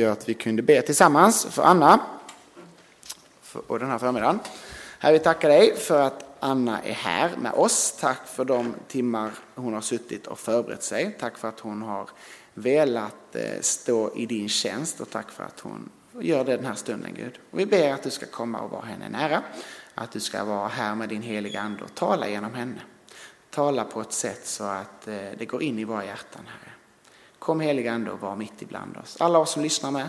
gör att vi kunde be tillsammans för Anna och den här förmiddagen. Herre, vi tackar dig för att Anna är här med oss. Tack för de timmar hon har suttit och förberett sig. Tack för att hon har velat eh, stå i din tjänst och tack för att hon gör det den här stunden Gud. Och vi ber att du ska komma och vara henne nära. Att du ska vara här med din heliga Ande och tala genom henne. Tala på ett sätt så att eh, det går in i våra hjärtan, Herre. Kom heliga Ande och var mitt ibland oss. Alla oss som lyssnar med,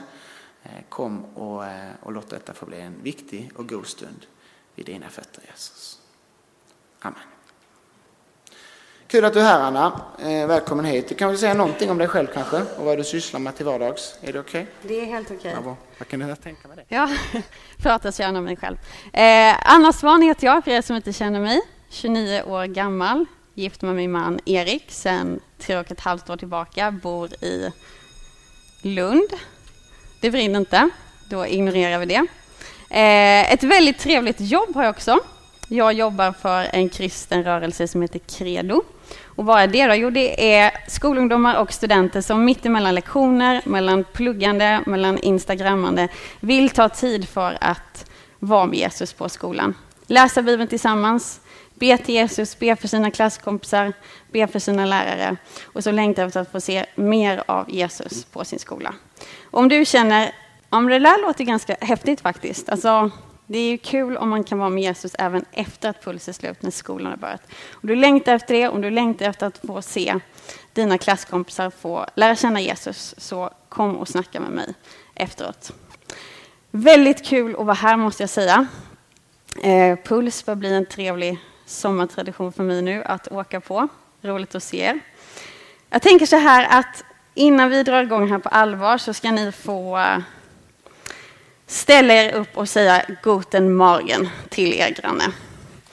eh, kom och, eh, och låt detta få bli en viktig och god stund vid dina fötter Jesus. Amen. Kul att du är här Anna. välkommen hit. Du kan väl säga någonting om dig själv kanske och vad du sysslar med till vardags. Är det okej? Okay? Det är helt okej. Okay. Ja, vad kan du tänka med det? Ja, pratar så gärna om mig själv. Eh, Anna Svan heter jag, för er som inte känner mig. 29 år gammal, gift med min man Erik sen tre och ett halvt år tillbaka, bor i Lund. Det brinner inte, då ignorerar vi det. Eh, ett väldigt trevligt jobb har jag också. Jag jobbar för en kristen rörelse som heter Credo. Och vad är det då? Jo, det är skolungdomar och studenter som mitt emellan lektioner, mellan pluggande, mellan instagrammande, vill ta tid för att vara med Jesus på skolan. Läsa Bibeln tillsammans, be till Jesus, be för sina klasskompisar, be för sina lärare och så längtar efter att få se mer av Jesus på sin skola. Om du känner, om det där låter ganska häftigt faktiskt, alltså det är ju kul om man kan vara med Jesus även efter att puls är slut, när skolan har börjat. Om du längtar efter det, om du längtar efter att få se dina klasskompisar få lära känna Jesus, så kom och snacka med mig efteråt. Väldigt kul att vara här måste jag säga. Eh, puls bör bli en trevlig sommartradition för mig nu att åka på. Roligt att se er. Jag tänker så här att innan vi drar igång här på allvar så ska ni få ställa er upp och säga Guten Morgen till er granne.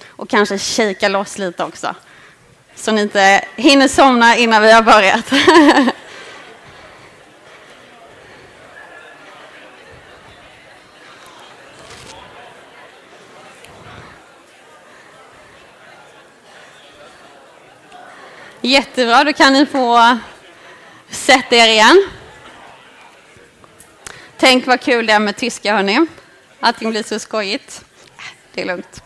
Och kanske kika loss lite också. Så ni inte hinner somna innan vi har börjat. Jättebra, då kan ni få sätta er igen. Tänk vad kul det är med tyska, hörni. Allting blir så skojigt. Det är lugnt.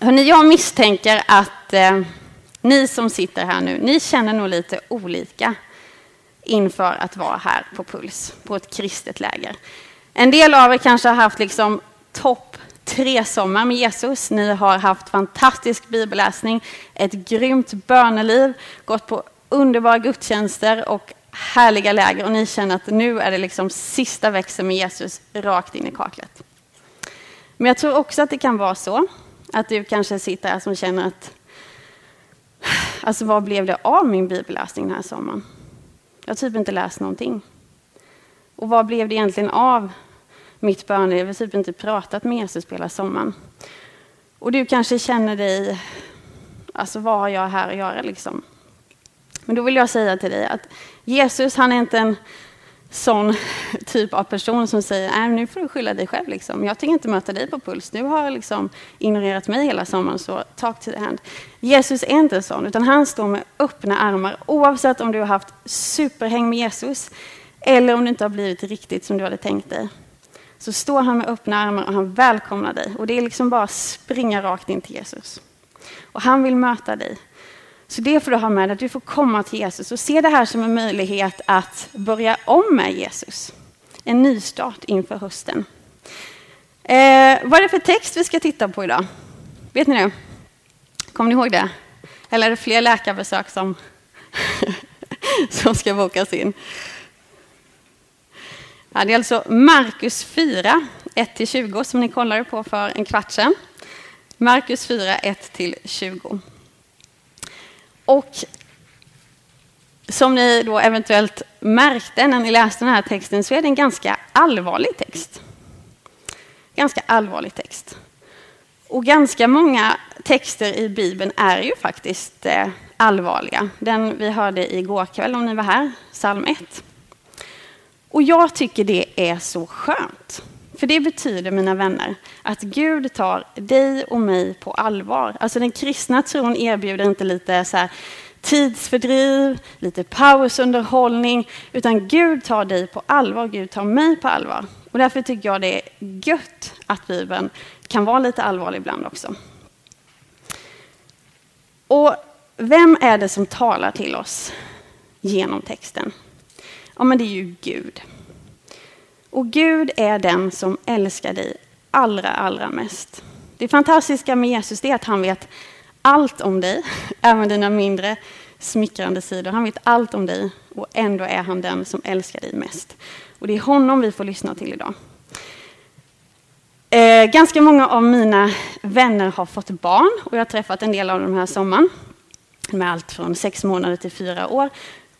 Hörni, jag misstänker att eh, ni som sitter här nu, ni känner nog lite olika inför att vara här på Puls, på ett kristet läger. En del av er kanske har haft liksom topp tre sommar med Jesus. Ni har haft fantastisk bibelläsning, ett grymt böneliv, gått på underbara gudstjänster och härliga läger och ni känner att nu är det liksom sista växeln med Jesus rakt in i kaklet. Men jag tror också att det kan vara så att du kanske sitter här som känner att alltså vad blev det av min bibelläsning den här sommaren? Jag har typ inte läst någonting. Och vad blev det egentligen av mitt böneliv? Har typ inte pratat med Jesus på hela sommaren. Och du kanske känner dig, alltså vad har jag här att göra liksom? Men då vill jag säga till dig att Jesus, han är inte en sån typ av person som säger Nej, nu får du skylla dig själv. Liksom. Jag tänker inte möta dig på puls. Du har liksom ignorerat mig hela sommaren, så talk to the hand. Jesus är inte en sån, utan han står med öppna armar oavsett om du har haft superhäng med Jesus eller om det inte har blivit riktigt som du hade tänkt dig. Så står han med öppna armar och han välkomnar dig. Och det är liksom bara att springa rakt in till Jesus. Och han vill möta dig. Så det får du ha med dig, att du får komma till Jesus och se det här som en möjlighet att börja om med Jesus. En nystart inför hösten. Eh, vad är det för text vi ska titta på idag? Vet ni det? Kommer ni ihåg det? Eller är det fler läkarbesök som, som ska bokas in? Ja, det är alltså Markus 4, 1-20 som ni kollade på för en kvart sedan. Markus 4, 1-20. Och som ni då eventuellt märkte när ni läste den här texten så är det en ganska allvarlig text. Ganska allvarlig text. Och ganska många texter i Bibeln är ju faktiskt eh, allvarliga. Den vi hörde igår kväll, om ni var här, psalm 1. Och jag tycker det är så skönt. För det betyder, mina vänner, att Gud tar dig och mig på allvar. Alltså den kristna tron erbjuder inte lite så här tidsfördriv, lite pausunderhållning, utan Gud tar dig på allvar, Gud tar mig på allvar. Och därför tycker jag det är gött att Bibeln kan vara lite allvarlig ibland också. Och vem är det som talar till oss genom texten? Ja, men det är ju Gud. Och Gud är den som älskar dig allra, allra mest. Det fantastiska med Jesus är att han vet allt om dig, även dina mindre smickrande sidor. Han vet allt om dig och ändå är han den som älskar dig mest. Och det är honom vi får lyssna till idag. Eh, ganska många av mina vänner har fått barn och jag har träffat en del av dem här sommaren. Med allt från sex månader till fyra år.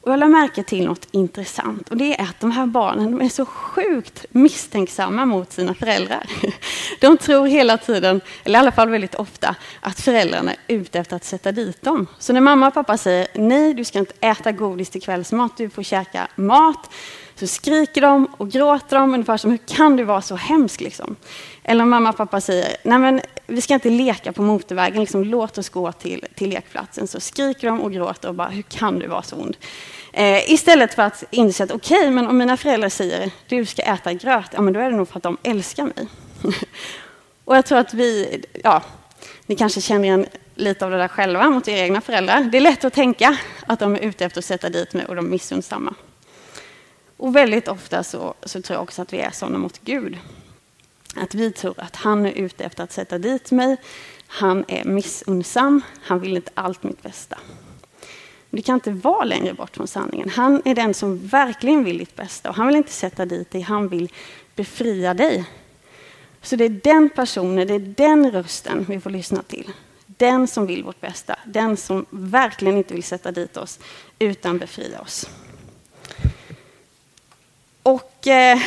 Och jag lade märke till något intressant och det är att de här barnen de är så sjukt misstänksamma mot sina föräldrar. De tror hela tiden, eller i alla fall väldigt ofta, att föräldrarna är ute efter att sätta dit dem. Så när mamma och pappa säger nej, du ska inte äta godis till kvällsmat, du får käka mat, så skriker de och gråter de ungefär som hur kan du vara så hemsk liksom? Eller om mamma och pappa säger nej men vi ska inte leka på motorvägen, liksom, låt oss gå till, till lekplatsen. Så skriker de och gråter och bara hur kan du vara så ond? Eh, istället för att inse att okej, okay, men om mina föräldrar säger du ska äta gröt, ja men då är det nog för att de älskar mig. och jag tror att vi, ja, ni kanske känner igen lite av det där själva mot era egna föräldrar. Det är lätt att tänka att de är ute efter att sätta dit mig och de är missundsamma. Och väldigt ofta så, så tror jag också att vi är sådana mot Gud. Att vi tror att han är ute efter att sätta dit mig. Han är missunnsam. Han vill inte allt mitt bästa. Men det kan inte vara längre bort från sanningen. Han är den som verkligen vill ditt bästa och han vill inte sätta dit dig, han vill befria dig. Så det är den personen, det är den rösten vi får lyssna till. Den som vill vårt bästa, den som verkligen inte vill sätta dit oss utan befria oss. Och eh,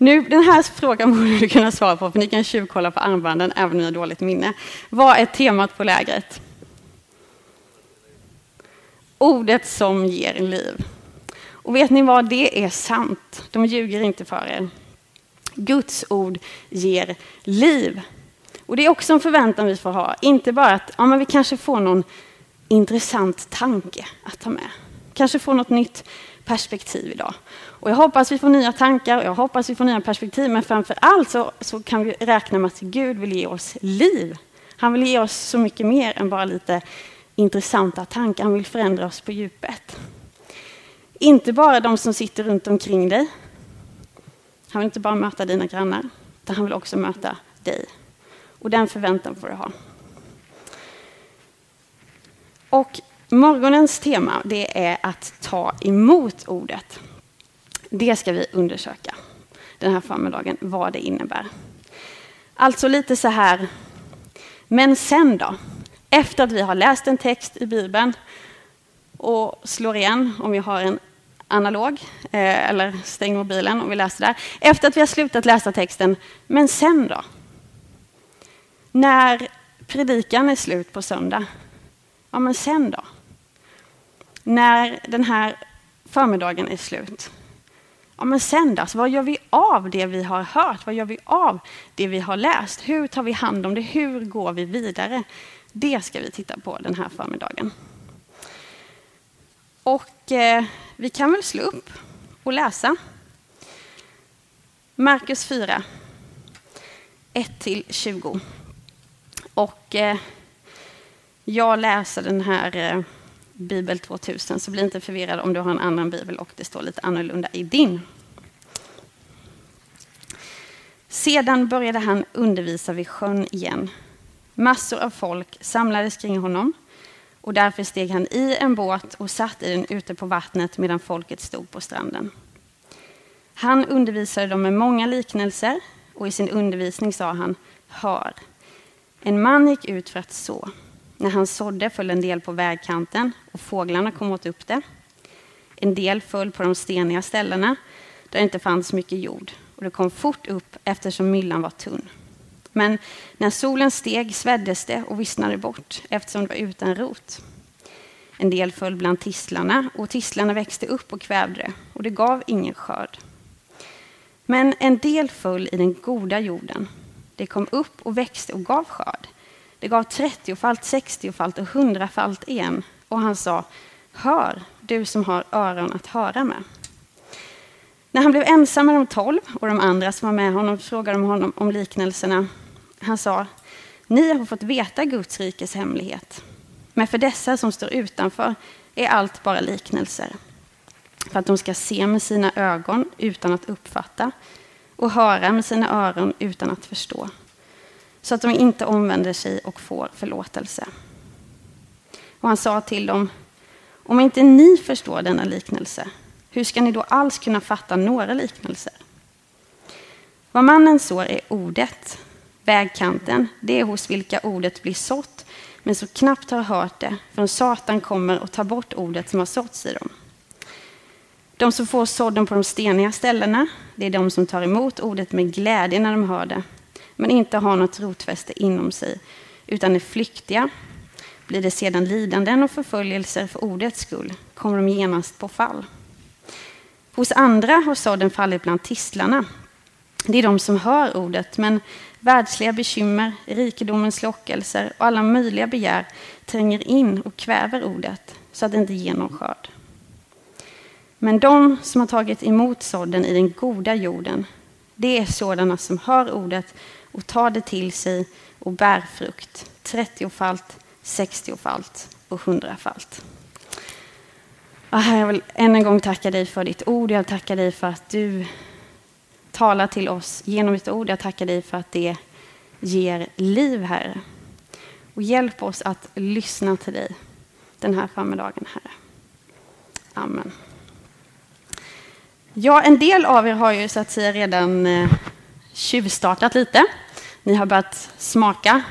nu, den här frågan borde du kunna svara på, för ni kan tjuvkolla på armbanden även om ni har dåligt minne. Vad är temat på lägret? Ordet som ger liv. Och vet ni vad, det är sant. De ljuger inte för er. Guds ord ger liv. Och det är också en förväntan vi får ha. Inte bara att ja, men vi kanske får någon intressant tanke att ta med. Kanske får något nytt perspektiv idag. Och jag hoppas vi får nya tankar och jag hoppas vi får nya perspektiv. Men framför allt så, så kan vi räkna med att Gud vill ge oss liv. Han vill ge oss så mycket mer än bara lite intressanta tankar. Han vill förändra oss på djupet. Inte bara de som sitter runt omkring dig. Han vill inte bara möta dina grannar, utan han vill också möta dig. Och den förväntan får du ha. Och morgonens tema det är att ta emot ordet. Det ska vi undersöka den här förmiddagen, vad det innebär. Alltså lite så här, men sen då? Efter att vi har läst en text i Bibeln och slår igen, om vi har en analog, eh, eller stäng mobilen om vi läser där. Efter att vi har slutat läsa texten, men sen då? När predikan är slut på söndag, ja men sen då? När den här förmiddagen är slut, ja men sen då? Vad gör vi av det vi har hört? Vad gör vi av det vi har läst? Hur tar vi hand om det? Hur går vi vidare? Det ska vi titta på den här förmiddagen. Och eh, vi kan väl slå upp och läsa. Markus 4, 1-20. Och eh, jag läser den här eh, Bibel 2000, så bli inte förvirrad om du har en annan bibel och det står lite annorlunda i din. Sedan började han undervisa vid sjön igen Massor av folk samlades kring honom och därför steg han i en båt och satt i den ute på vattnet medan folket stod på stranden. Han undervisade dem med många liknelser och i sin undervisning sa han Hör, en man gick ut för att så. När han sådde föll en del på vägkanten och fåglarna kom åt upp det. En del föll på de steniga ställena där det inte fanns mycket jord och det kom fort upp eftersom myllan var tunn. Men när solen steg sveddes det och vissnade bort eftersom det var utan rot. En del föll bland tistlarna och tistlarna växte upp och kvävde det och det gav ingen skörd. Men en del föll i den goda jorden. Det kom upp och växte och gav skörd. Det gav trettiofalt, sextiofalt och hundrafalt igen och han sa Hör, du som har öron att höra med. När han blev ensam med de tolv och de andra som var med honom frågade de honom om liknelserna. Han sa Ni har fått veta Guds rikes hemlighet. Men för dessa som står utanför är allt bara liknelser. För att de ska se med sina ögon utan att uppfatta och höra med sina öron utan att förstå. Så att de inte omvänder sig och får förlåtelse. Och han sa till dem, om inte ni förstår denna liknelse, hur ska ni då alls kunna fatta några liknelser? Vad mannen sår är ordet, vägkanten, det är hos vilka ordet blir sått, men så knappt har hört det, förrän Satan kommer och tar bort ordet som har såtts i dem. De som får sådden på de steniga ställena, det är de som tar emot ordet med glädje när de hör det, men inte har något rotfäste inom sig, utan är flyktiga. Blir det sedan lidanden och förföljelser för ordets skull, kommer de genast på fall. Hos andra har sådden fallit bland tistlarna. Det är de som hör ordet, men världsliga bekymmer, rikedomens lockelser och alla möjliga begär tränger in och kväver ordet så att det inte ger någon skörd. Men de som har tagit emot sådden i den goda jorden, det är sådana som hör ordet och tar det till sig och bär frukt, trettiofalt, sextiofalt och hundrafalt. Herre, jag vill än en gång tacka dig för ditt ord. Jag tackar dig för att du talar till oss genom ditt ord. Jag tackar dig för att det ger liv, Herre. Och hjälp oss att lyssna till dig den här förmiddagen, Herre. Amen. Ja, en del av er har ju så att säga redan eh, tjuvstartat lite. Ni har börjat smaka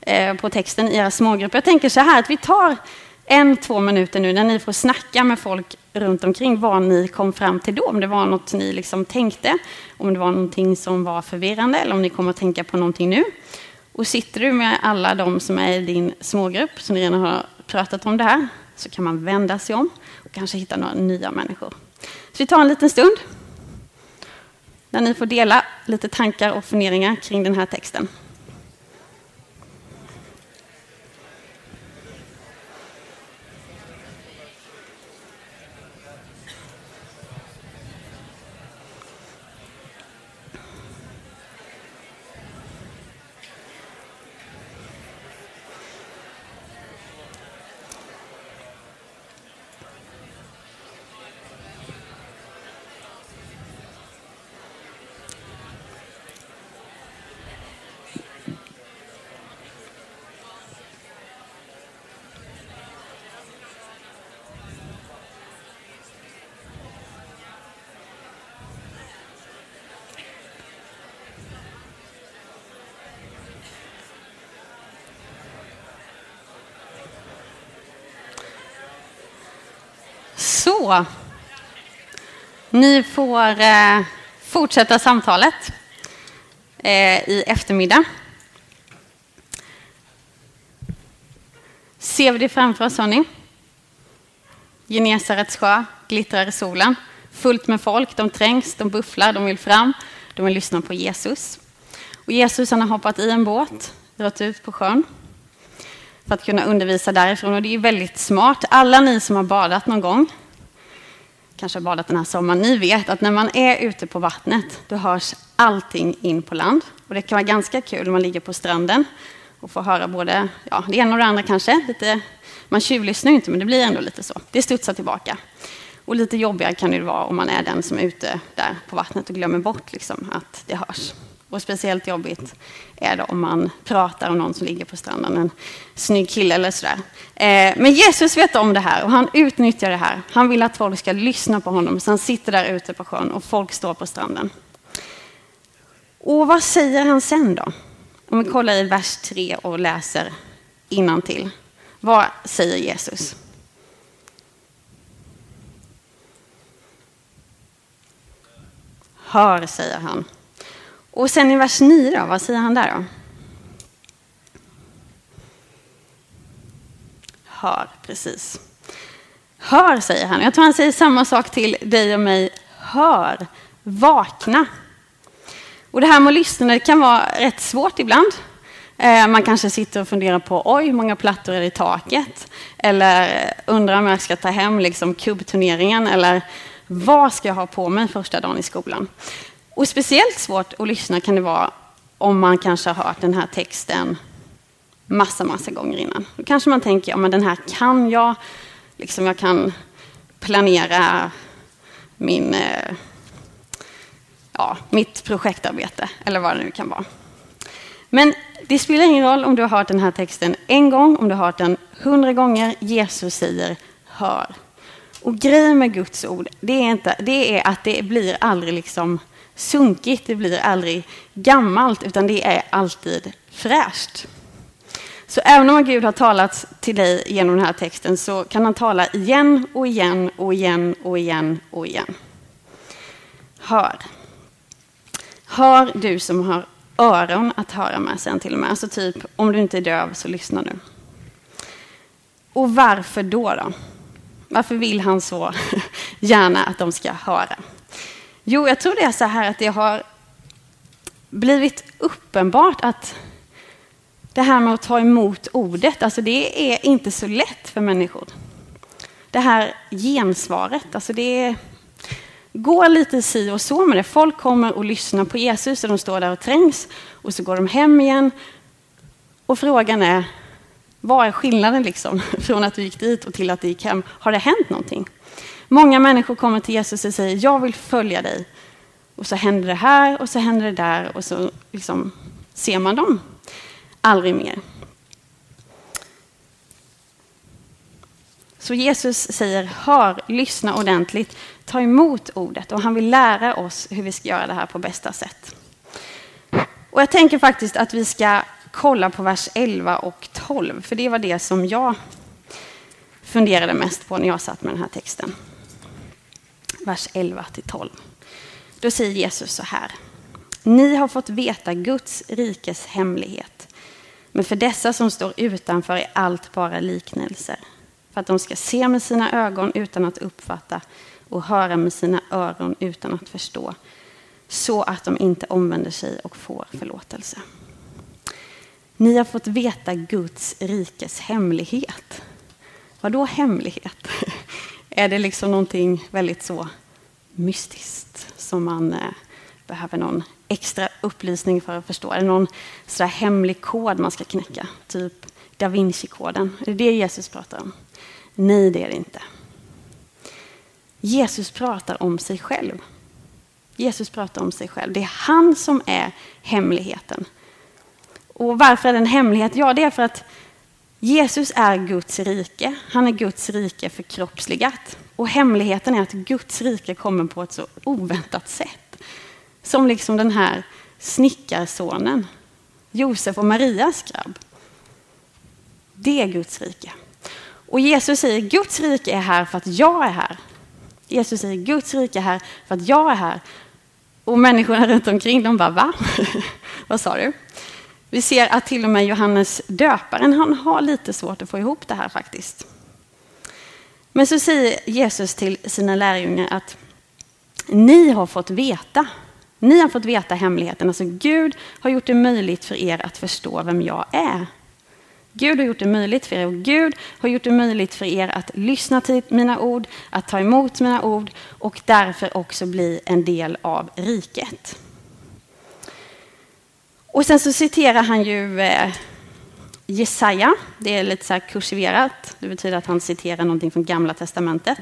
eh, på texten i era smågrupper. Jag tänker så här att vi tar en, två minuter nu när ni får snacka med folk runt omkring vad ni kom fram till då. Om det var något ni liksom tänkte, om det var någonting som var förvirrande eller om ni kommer att tänka på någonting nu. Och sitter du med alla de som är i din smågrupp som redan har pratat om det här så kan man vända sig om och kanske hitta några nya människor. Så vi tar en liten stund där ni får dela lite tankar och funderingar kring den här texten. Så. Ni får eh, fortsätta samtalet eh, i eftermiddag. Ser vi det framför oss, hörni? Genesarets sjö glittrar i solen. Fullt med folk, de trängs, de bufflar, de vill fram. De vill lyssna på Jesus. Och Jesus han har hoppat i en båt, dragit ut på sjön för att kunna undervisa därifrån. Och det är väldigt smart. Alla ni som har badat någon gång, kanske har badat den här sommaren, ni vet att när man är ute på vattnet, då hörs allting in på land. Och det kan vara ganska kul när man ligger på stranden och får höra både ja, det ena och det andra kanske. Lite, man tjuvlyssnar ju inte, men det blir ändå lite så. Det studsar tillbaka. Och lite jobbigare kan det vara om man är den som är ute där på vattnet och glömmer bort liksom, att det hörs. Och speciellt jobbigt är det om man pratar om någon som ligger på stranden, en snygg kille eller sådär. Eh, men Jesus vet om det här och han utnyttjar det här. Han vill att folk ska lyssna på honom, så han sitter där ute på sjön och folk står på stranden. Och vad säger han sen då? Om vi kollar i vers 3 och läser till. Vad säger Jesus? Hör, säger han. Och sen i vers 9, då, vad säger han där då? Hör, precis. Hör, säger han. Jag tror han säger samma sak till dig och mig. Hör, vakna. Och det här med att lyssna det kan vara rätt svårt ibland. Eh, man kanske sitter och funderar på oj, hur många plattor är det i taket? Eller undrar om jag ska ta hem liksom kubbturneringen eller vad ska jag ha på mig första dagen i skolan? Och speciellt svårt att lyssna kan det vara om man kanske har hört den här texten massa, massa gånger innan. Då kanske man tänker, ja men den här kan jag, liksom jag kan planera min, eh, ja, mitt projektarbete eller vad det nu kan vara. Men det spelar ingen roll om du har hört den här texten en gång, om du har hört den hundra gånger. Jesus säger hör. Och grejen med Guds ord, det är, inte, det är att det blir aldrig liksom sunkigt, det blir aldrig gammalt, utan det är alltid fräscht. Så även om Gud har talat till dig genom den här texten så kan han tala igen och igen och igen och igen och igen. Hör. Hör du som har öron att höra med sen till och med. Alltså typ, om du inte är döv så lyssna nu. Och varför då? då? Varför vill han så gärna att de ska höra? Jo, jag tror det är så här att det har blivit uppenbart att det här med att ta emot ordet, alltså det är inte så lätt för människor. Det här gensvaret, alltså det går lite si och så med det. Folk kommer och lyssnar på Jesus och de står där och trängs och så går de hem igen. Och frågan är, vad är skillnaden liksom från att du gick dit och till att du gick hem? Har det hänt någonting? Många människor kommer till Jesus och säger, jag vill följa dig. Och så händer det här och så händer det där och så liksom ser man dem aldrig mer. Så Jesus säger, hör, lyssna ordentligt, ta emot ordet och han vill lära oss hur vi ska göra det här på bästa sätt. Och jag tänker faktiskt att vi ska kolla på vers 11 och 12, för det var det som jag funderade mest på när jag satt med den här texten. Vers 11 till 12. Då säger Jesus så här. Ni har fått veta Guds rikes hemlighet. Men för dessa som står utanför är allt bara liknelser. För att de ska se med sina ögon utan att uppfatta och höra med sina öron utan att förstå. Så att de inte omvänder sig och får förlåtelse. Ni har fått veta Guds rikes hemlighet. Vad då hemlighet? Är det liksom någonting väldigt så mystiskt som man eh, behöver någon extra upplysning för att förstå? Är det någon sådär hemlig kod man ska knäcka? Typ da Vinci-koden? Är det det Jesus pratar om? Nej, det är det inte. Jesus pratar om sig själv. Jesus pratar om sig själv. Det är han som är hemligheten. Och varför är det en hemlighet? Ja, det är för att Jesus är Guds rike. Han är Guds rike förkroppsligat. Och hemligheten är att Guds rike kommer på ett så oväntat sätt. Som liksom den här snickarsonen, Josef och Marias grabb. Det är Guds rike. Och Jesus säger Guds rike är här för att jag är här. Jesus säger Guds rike är här för att jag är här. Och människorna runt omkring de bara va? Vad sa du? Vi ser att till och med Johannes döparen han har lite svårt att få ihop det här faktiskt. Men så säger Jesus till sina lärjungar att ni har fått veta. Ni har fått veta hemligheten. Alltså Gud har gjort det möjligt för er att förstå vem jag är. Gud har gjort det möjligt för er och Gud har gjort det möjligt för er att lyssna till mina ord, att ta emot mina ord och därför också bli en del av riket. Och sen så citerar han ju eh, Jesaja. Det är lite så här kursiverat. Det betyder att han citerar någonting från Gamla Testamentet.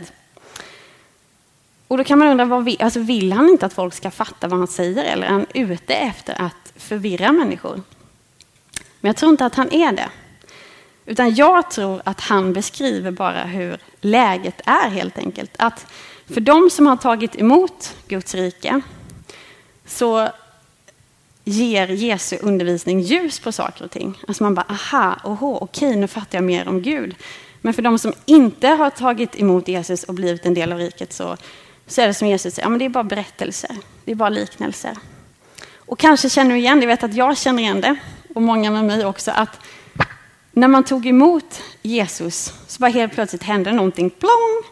Och då kan man undra, vad vill, alltså vill han inte att folk ska fatta vad han säger eller är han ute efter att förvirra människor? Men jag tror inte att han är det. Utan jag tror att han beskriver bara hur läget är helt enkelt. Att för de som har tagit emot Guds rike så ger Jesu undervisning ljus på saker och ting. Alltså man bara, aha, oho, okej, nu fattar jag mer om Gud. Men för de som inte har tagit emot Jesus och blivit en del av riket så, så är det som Jesus säger, ja, men det är bara berättelser, det är bara liknelser. Och kanske känner du igen det, jag vet att jag känner igen det, och många med mig också, att när man tog emot Jesus så bara helt plötsligt hände någonting, plong!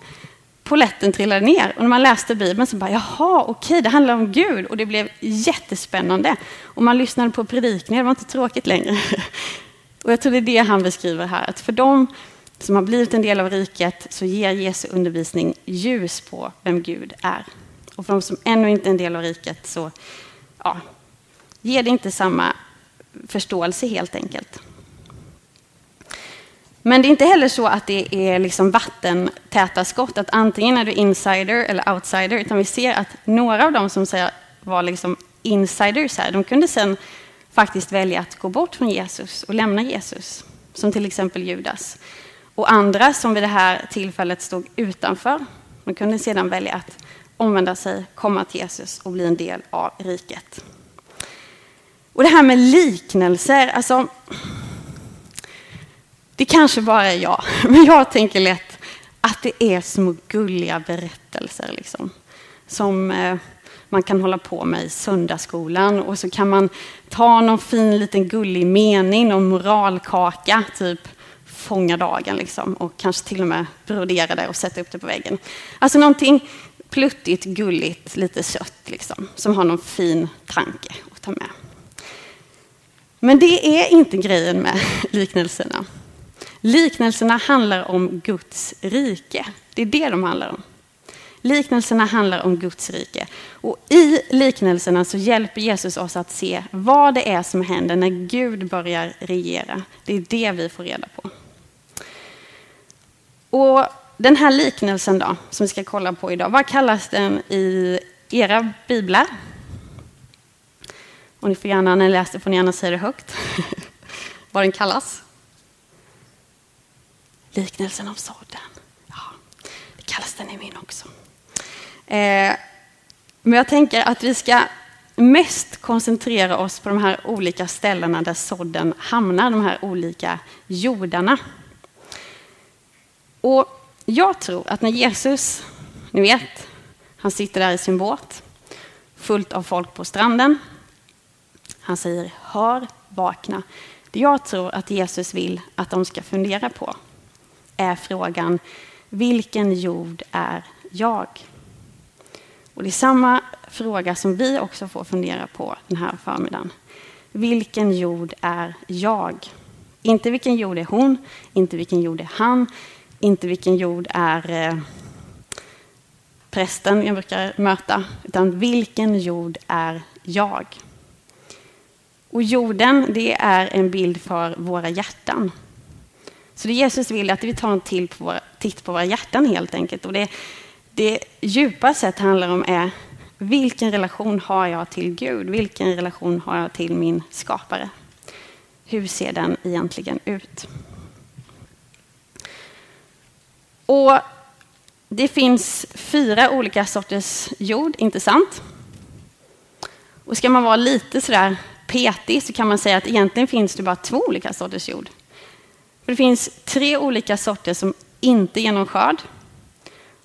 Poletten trillade ner. Och när man läste Bibeln så bara, jaha, okej, det handlar om Gud. Och det blev jättespännande. Och man lyssnade på predikningar, det var inte tråkigt längre. Och jag tror det är det han beskriver här, att för dem som har blivit en del av riket så ger Jesu undervisning ljus på vem Gud är. Och för de som ännu inte är en del av riket så ja, ger det inte samma förståelse helt enkelt. Men det är inte heller så att det är liksom vattentäta skott, att antingen är du insider eller outsider, utan vi ser att några av dem som var liksom insiders här, de kunde sen faktiskt välja att gå bort från Jesus och lämna Jesus, som till exempel Judas. Och andra som vid det här tillfället stod utanför, de kunde sedan välja att omvända sig, komma till Jesus och bli en del av riket. Och det här med liknelser, alltså det kanske bara är jag, men jag tänker lätt att det är små gulliga berättelser liksom, som eh, man kan hålla på med i söndagsskolan och så kan man ta någon fin liten gullig mening, någon moralkaka, typ fånga dagen liksom, och kanske till och med brodera det och sätta upp det på väggen. Alltså någonting pluttigt, gulligt, lite sött liksom, som har någon fin tanke att ta med. Men det är inte grejen med liknelserna. Liknelserna handlar om Guds rike. Det är det de handlar om. Liknelserna handlar om Guds rike. Och I liknelserna så hjälper Jesus oss att se vad det är som händer när Gud börjar regera. Det är det vi får reda på. Och Den här liknelsen då, som vi ska kolla på idag, vad kallas den i era biblar? Och ni får gärna, när ni läser får ni gärna säga det högt. vad den kallas. Liknelsen om sådden. Ja, det kallas den i min också. Eh, men jag tänker att vi ska mest koncentrera oss på de här olika ställena där sådden hamnar, de här olika jordarna. Och jag tror att när Jesus, ni vet, han sitter där i sin båt, fullt av folk på stranden. Han säger hör, vakna. Det jag tror att Jesus vill att de ska fundera på är frågan vilken jord är jag? Och det är samma fråga som vi också får fundera på den här förmiddagen. Vilken jord är jag? Inte vilken jord är hon, inte vilken jord är han, inte vilken jord är eh, prästen jag brukar möta, utan vilken jord är jag? Och jorden, det är en bild för våra hjärtan. Så det Jesus vill är att vi tar en till på våra, titt på våra hjärtan helt enkelt. Och det, det djupa sett handlar om är vilken relation har jag till Gud? Vilken relation har jag till min skapare? Hur ser den egentligen ut? Och det finns fyra olika sorters jord, inte sant? Och ska man vara lite sådär petig så kan man säga att egentligen finns det bara två olika sorters jord. För det finns tre olika sorter som inte ger någon skörd.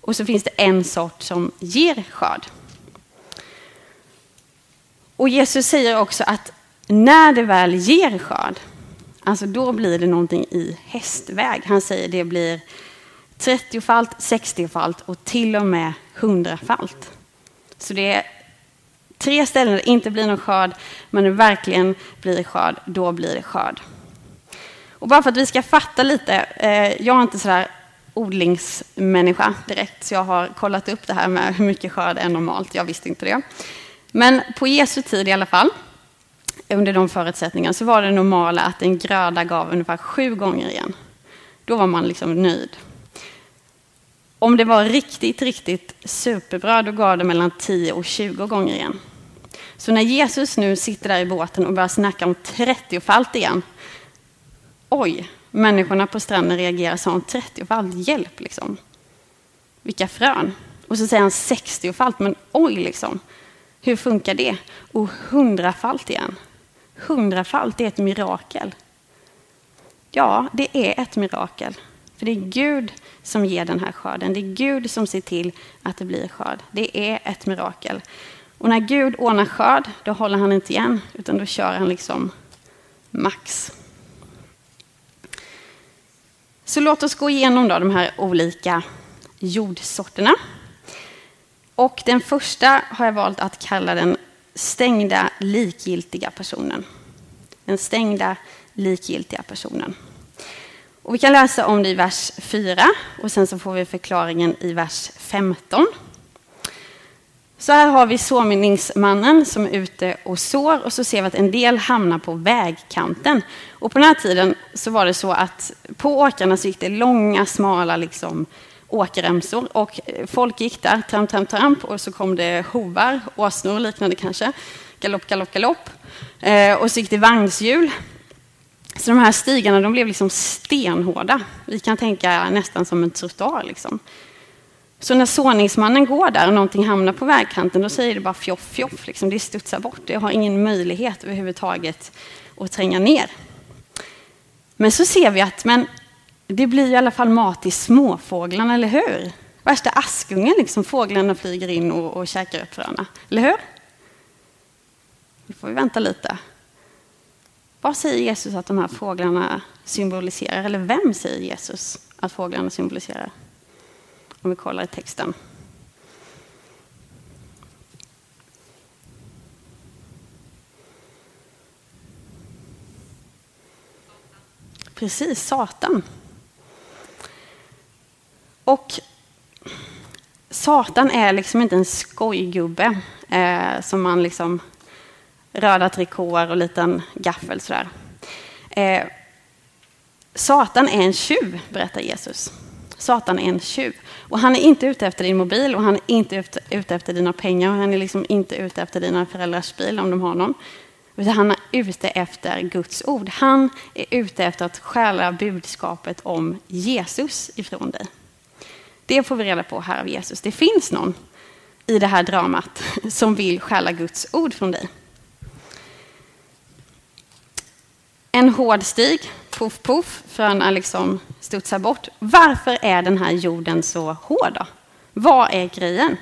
Och så finns det en sort som ger skörd. Och Jesus säger också att när det väl ger skörd, alltså då blir det någonting i hästväg. Han säger det blir 30-falt, 60-falt och till och med 100-falt. Så det är tre ställen där det inte blir någon skörd, men det verkligen blir skörd, då blir det skörd. Och bara för att vi ska fatta lite, eh, jag är inte sådär odlingsmänniska direkt, så jag har kollat upp det här med hur mycket skörd är normalt. Jag visste inte det. Men på Jesu tid i alla fall, under de förutsättningarna, så var det normala att en gröda gav ungefär sju gånger igen. Då var man liksom nöjd. Om det var riktigt, riktigt superbra, då gav det mellan 10 och 20 gånger igen. Så när Jesus nu sitter där i båten och börjar snacka om 30-falt igen, oj, människorna på stranden reagerar som 30-falt, hjälp liksom. Vilka frön. Och så säger han 60-falt, men oj liksom. Hur funkar det? Och hundrafalt igen. Hundrafalt är ett mirakel. Ja, det är ett mirakel. För det är Gud som ger den här skörden. Det är Gud som ser till att det blir skörd. Det är ett mirakel. Och när Gud ordnar skörd, då håller han inte igen, utan då kör han liksom max. Så låt oss gå igenom då de här olika jordsorterna. Och den första har jag valt att kalla den stängda likgiltiga personen. Den stängda likgiltiga personen. Och vi kan läsa om det i vers 4 och sen så får vi förklaringen i vers 15. Så här har vi såminningsmannen som är ute och sår och så ser vi att en del hamnar på vägkanten. Och på den här tiden så var det så att på åkrarna så gick det långa, smala liksom, åkerremsor och folk gick där, tramp, tramp, tramp och så kom det hovar, åsnor och liknande kanske, galopp, galopp, galopp. Eh, och så gick det vagnshjul. Så de här stigarna de blev liksom stenhårda. Vi kan tänka nästan som en trottoar. Liksom. Så när såningsmannen går där och någonting hamnar på vägkanten, då säger det bara fjoff, fjoff. Liksom. Det studsar bort. Det har ingen möjlighet överhuvudtaget att tränga ner. Men så ser vi att men, det blir i alla fall mat till småfåglarna, eller hur? Värsta askungen, liksom, fåglarna flyger in och, och käkar upp fröna. Eller hur? Nu får vi vänta lite. Vad säger Jesus att de här fåglarna symboliserar? Eller vem säger Jesus att fåglarna symboliserar? Om vi kollar i texten. Precis, Satan. Och Satan är liksom inte en skojgubbe eh, som man liksom röda trikåer och liten gaffel sådär. Eh, Satan är en tjuv, berättar Jesus. Satan är en tjuv. Och han är inte ute efter din mobil och han är inte ute efter dina pengar och han är liksom inte ute efter dina föräldrars bil om de har någon. Utan han är ute efter Guds ord. Han är ute efter att stjäla budskapet om Jesus ifrån dig. Det får vi reda på här av Jesus. Det finns någon i det här dramat som vill stjäla Guds ord från dig. En hård stig, Poff, poff, fröna liksom studsar bort. Varför är den här jorden så hård då? Vad är grejen?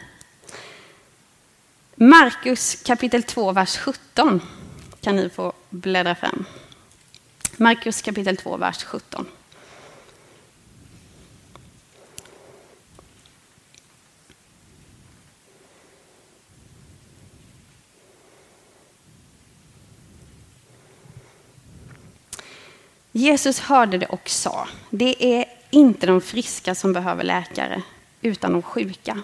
Markus kapitel 2, vers 17 kan ni få bläddra fram. Markus kapitel 2, vers 17. Jesus hörde det och sa, det är inte de friska som behöver läkare, utan de sjuka.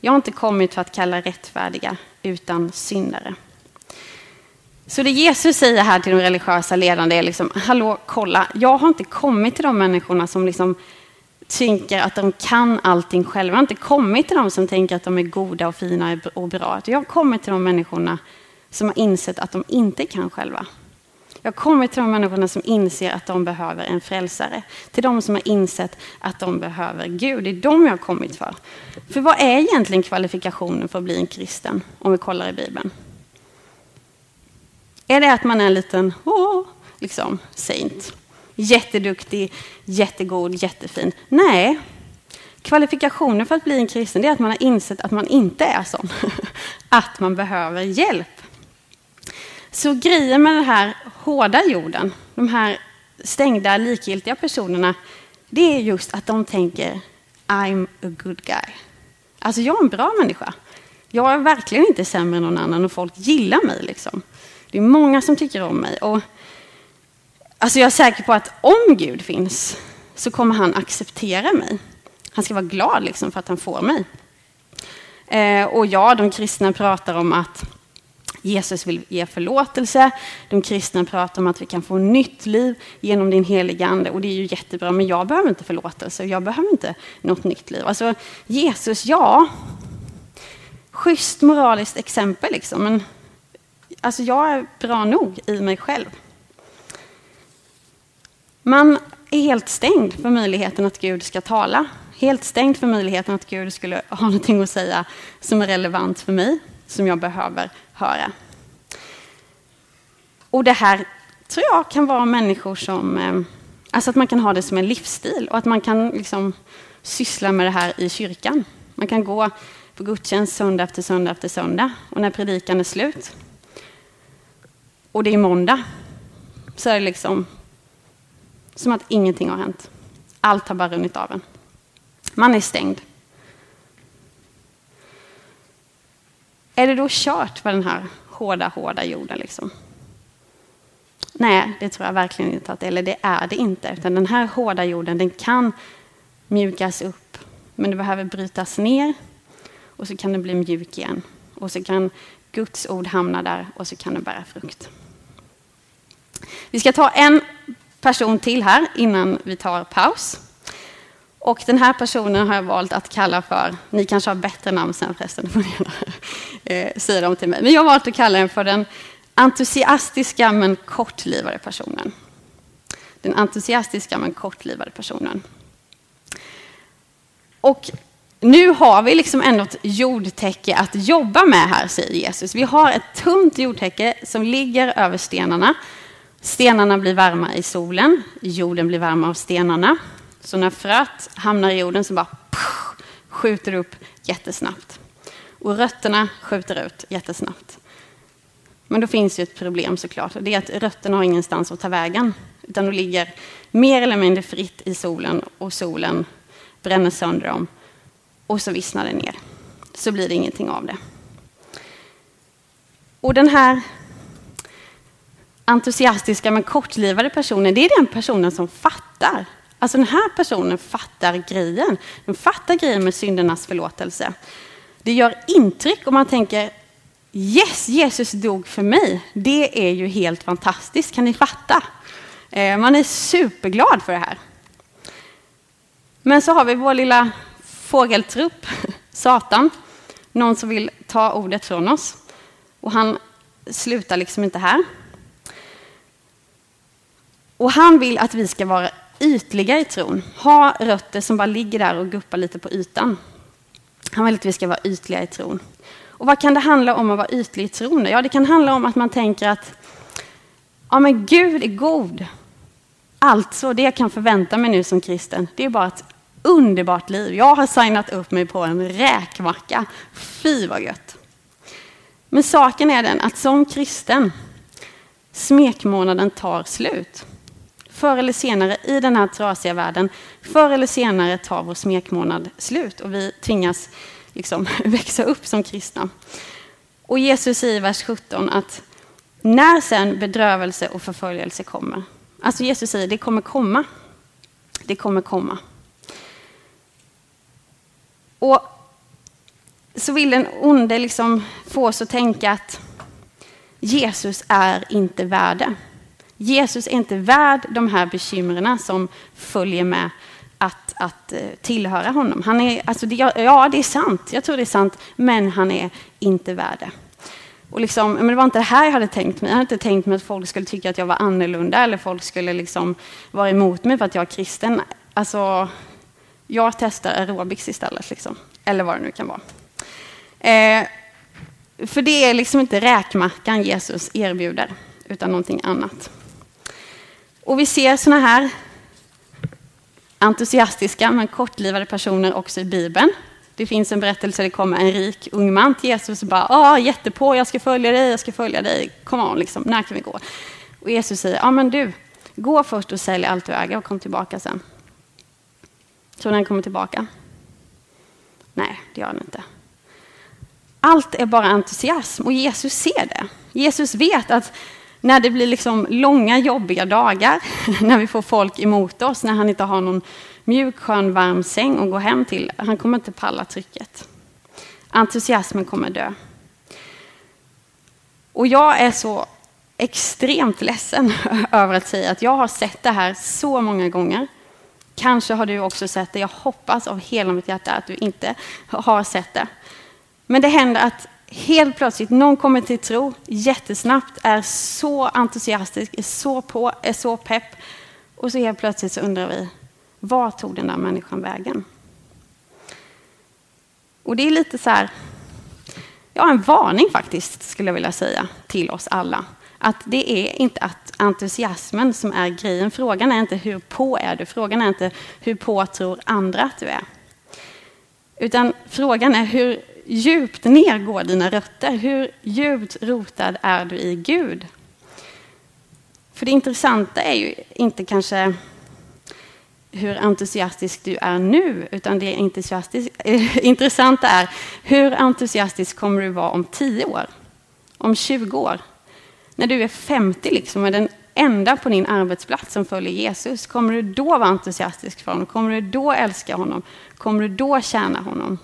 Jag har inte kommit för att kalla rättfärdiga, utan syndare. Så det Jesus säger här till de religiösa ledarna är liksom, hallå, kolla, jag har inte kommit till de människorna som liksom tänker att de kan allting själva. Jag har inte kommit till de som tänker att de är goda och fina och bra. Jag har kommit till de människorna som har insett att de inte kan själva. Jag kommer till de människorna som inser att de behöver en frälsare. Till de som har insett att de behöver Gud. Det är de jag har kommit för. För vad är egentligen kvalifikationen för att bli en kristen? Om vi kollar i Bibeln. Är det att man är en liten åh, liksom, saint? Jätteduktig, jättegod, jättefin? Nej. Kvalifikationen för att bli en kristen är att man har insett att man inte är sån. Att man behöver hjälp. Så grejen med den här hårda jorden, de här stängda likgiltiga personerna, det är just att de tänker I'm a good guy. Alltså jag är en bra människa. Jag är verkligen inte sämre än någon annan och folk gillar mig. Liksom. Det är många som tycker om mig. Och, alltså jag är säker på att om Gud finns så kommer han acceptera mig. Han ska vara glad liksom, för att han får mig. Eh, och ja, de kristna pratar om att Jesus vill ge förlåtelse. De kristna pratar om att vi kan få nytt liv genom din heliga ande. Och det är ju jättebra, men jag behöver inte förlåtelse. Jag behöver inte något nytt liv. Alltså, Jesus, ja. Schysst moraliskt exempel liksom. Men alltså, jag är bra nog i mig själv. Man är helt stängd för möjligheten att Gud ska tala. Helt stängd för möjligheten att Gud skulle ha någonting att säga som är relevant för mig, som jag behöver höra. Och det här tror jag kan vara människor som... Eh, alltså att man kan ha det som en livsstil och att man kan liksom syssla med det här i kyrkan. Man kan gå på gudstjänst söndag efter söndag efter söndag och när predikan är slut och det är måndag så är det liksom som att ingenting har hänt. Allt har bara runnit av en. Man är stängd. Är det då kört med den här hårda, hårda jorden? Liksom? Nej, det tror jag verkligen inte att det är. Eller det är det inte. Utan den här hårda jorden, den kan mjukas upp. Men det behöver brytas ner och så kan den bli mjuk igen. Och så kan Guds ord hamna där och så kan den bära frukt. Vi ska ta en person till här innan vi tar paus. Och den här personen har jag valt att kalla för, ni kanske har bättre namn sen förresten, får ni eh, säga dem till mig. Men jag har valt att kalla den för den entusiastiska men kortlivade personen. Den entusiastiska men kortlivade personen. Och nu har vi liksom ändå ett jordtäcke att jobba med här, säger Jesus. Vi har ett tunt jordtäcke som ligger över stenarna. Stenarna blir varma i solen, jorden blir varm av stenarna. Så när fröet hamnar i jorden så bara pff, skjuter upp jättesnabbt. Och rötterna skjuter ut jättesnabbt. Men då finns ju ett problem såklart. Det är att rötterna har ingenstans att ta vägen. Utan de ligger mer eller mindre fritt i solen och solen bränner sönder dem. Och så vissnar det ner. Så blir det ingenting av det. Och den här entusiastiska men kortlivade personen, det är den personen som fattar. Alltså den här personen fattar grejen. Den fattar grejen med syndernas förlåtelse. Det gör intryck om man tänker Yes, Jesus dog för mig. Det är ju helt fantastiskt, kan ni fatta? Eh, man är superglad för det här. Men så har vi vår lilla fågeltrupp, Satan, någon som vill ta ordet från oss. Och han slutar liksom inte här. Och han vill att vi ska vara ytliga i tron, ha rötter som bara ligger där och guppar lite på ytan. Han vill att vi ska vara ytliga i tron. Och vad kan det handla om att vara ytlig i tron? Ja, det kan handla om att man tänker att ja, men Gud är god. Alltså, det jag kan förvänta mig nu som kristen, det är bara ett underbart liv. Jag har signat upp mig på en räkmacka. Fy vad gött. Men saken är den att som kristen, smekmånaden tar slut. Förr eller senare i den här trasiga världen, förr eller senare tar vår smekmånad slut och vi tvingas liksom växa upp som kristna. Och Jesus säger i vers 17 att när sen bedrövelse och förföljelse kommer, alltså Jesus säger det kommer komma, det kommer komma. Och så vill den onde liksom få oss att tänka att Jesus är inte värde. Jesus är inte värd de här bekymren som följer med att, att eh, tillhöra honom. Han är, alltså det, ja, det är sant. Jag tror det är sant. Men han är inte värd det. Och liksom, men det var inte det här jag hade tänkt mig. Jag hade inte tänkt mig att folk skulle tycka att jag var annorlunda eller folk skulle liksom vara emot mig för att jag är kristen. Alltså, jag testar aerobics istället. Liksom. Eller vad det nu kan vara. Eh, för det är liksom inte räkmackan Jesus erbjuder, utan någonting annat. Och vi ser såna här entusiastiska men kortlivade personer också i Bibeln. Det finns en berättelse, det kommer en rik ung man till Jesus och bara ah, jättepå, jag ska följa dig, jag ska följa dig, kom on, liksom, när kan vi gå? Och Jesus säger, ja ah, men du, gå först och sälj allt du äger och kom tillbaka sen. Tror ni han kommer tillbaka? Nej, det gör han inte. Allt är bara entusiasm och Jesus ser det. Jesus vet att när det blir liksom långa jobbiga dagar, när vi får folk emot oss, när han inte har någon mjuk, skön, varm säng att gå hem till, han kommer inte palla trycket. Entusiasmen kommer dö. Och jag är så extremt ledsen över att säga att jag har sett det här så många gånger. Kanske har du också sett det. Jag hoppas av hela mitt hjärta att du inte har sett det. Men det händer att helt plötsligt någon kommer till tro jättesnabbt, är så entusiastisk, är så på, är så pepp. Och så helt plötsligt så undrar vi, var tog den där människan vägen? Och det är lite så här, ja en varning faktiskt skulle jag vilja säga till oss alla. Att det är inte att entusiasmen som är grejen. Frågan är inte hur på är du, frågan är inte hur på tror andra att du är. Utan frågan är hur djupt ner går dina rötter? Hur djupt rotad är du i Gud? För det intressanta är ju inte kanske hur entusiastisk du är nu, utan det intressanta är hur entusiastisk kommer du vara om 10 år, om 20 år? När du är 50 liksom, och den enda på din arbetsplats som följer Jesus, kommer du då vara entusiastisk för honom? Kommer du då älska honom? Kommer du då tjäna honom?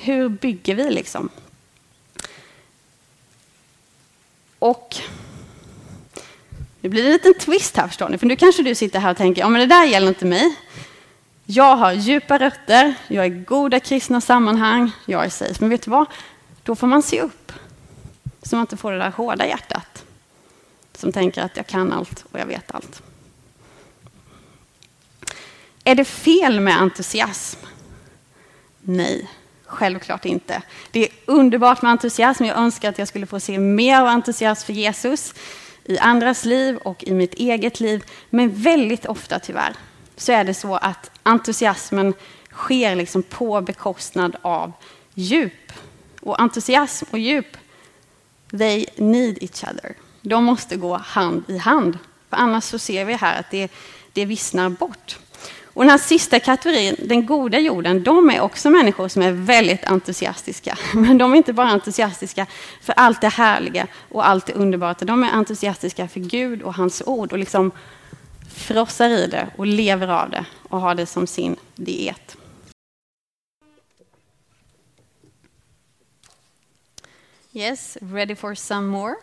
Hur bygger vi liksom? Och nu blir det en liten twist här förstår ni, för nu kanske du sitter här och tänker, ja men det där gäller inte mig. Jag har djupa rötter, jag är goda kristna sammanhang, jag är safe. Men vet du vad? Då får man se upp. Så man inte får det där hårda hjärtat. Som tänker att jag kan allt och jag vet allt. Är det fel med entusiasm? Nej, självklart inte. Det är underbart med entusiasm. Jag önskar att jag skulle få se mer av entusiasm för Jesus i andras liv och i mitt eget liv. Men väldigt ofta tyvärr så är det så att entusiasmen sker liksom på bekostnad av djup. Och entusiasm och djup, they need each other. De måste gå hand i hand. För annars så ser vi här att det, det vissnar bort. Och den här sista kategorin, den goda jorden, de är också människor som är väldigt entusiastiska. Men de är inte bara entusiastiska för allt det härliga och allt det underbara, de är entusiastiska för Gud och hans ord och liksom frossar i det och lever av det och har det som sin diet. Yes, ready for some more?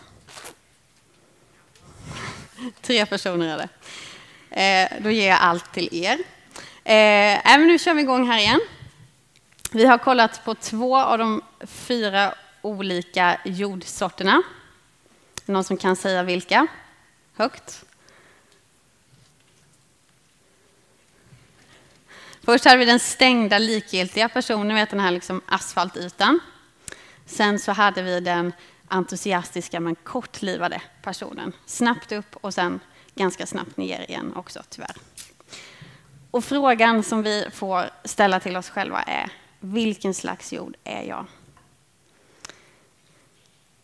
Tre personer är det. Eh, då ger jag allt till er. Eh, nu kör vi igång här igen. Vi har kollat på två av de fyra olika jordsorterna. Någon som kan säga vilka? Högt. Först hade vi den stängda likgiltiga personen, vet den här liksom asfaltytan. Sen så hade vi den entusiastiska men kortlivade personen. Snabbt upp och sen ganska snabbt ner igen också, tyvärr. Och frågan som vi får ställa till oss själva är, vilken slags jord är jag?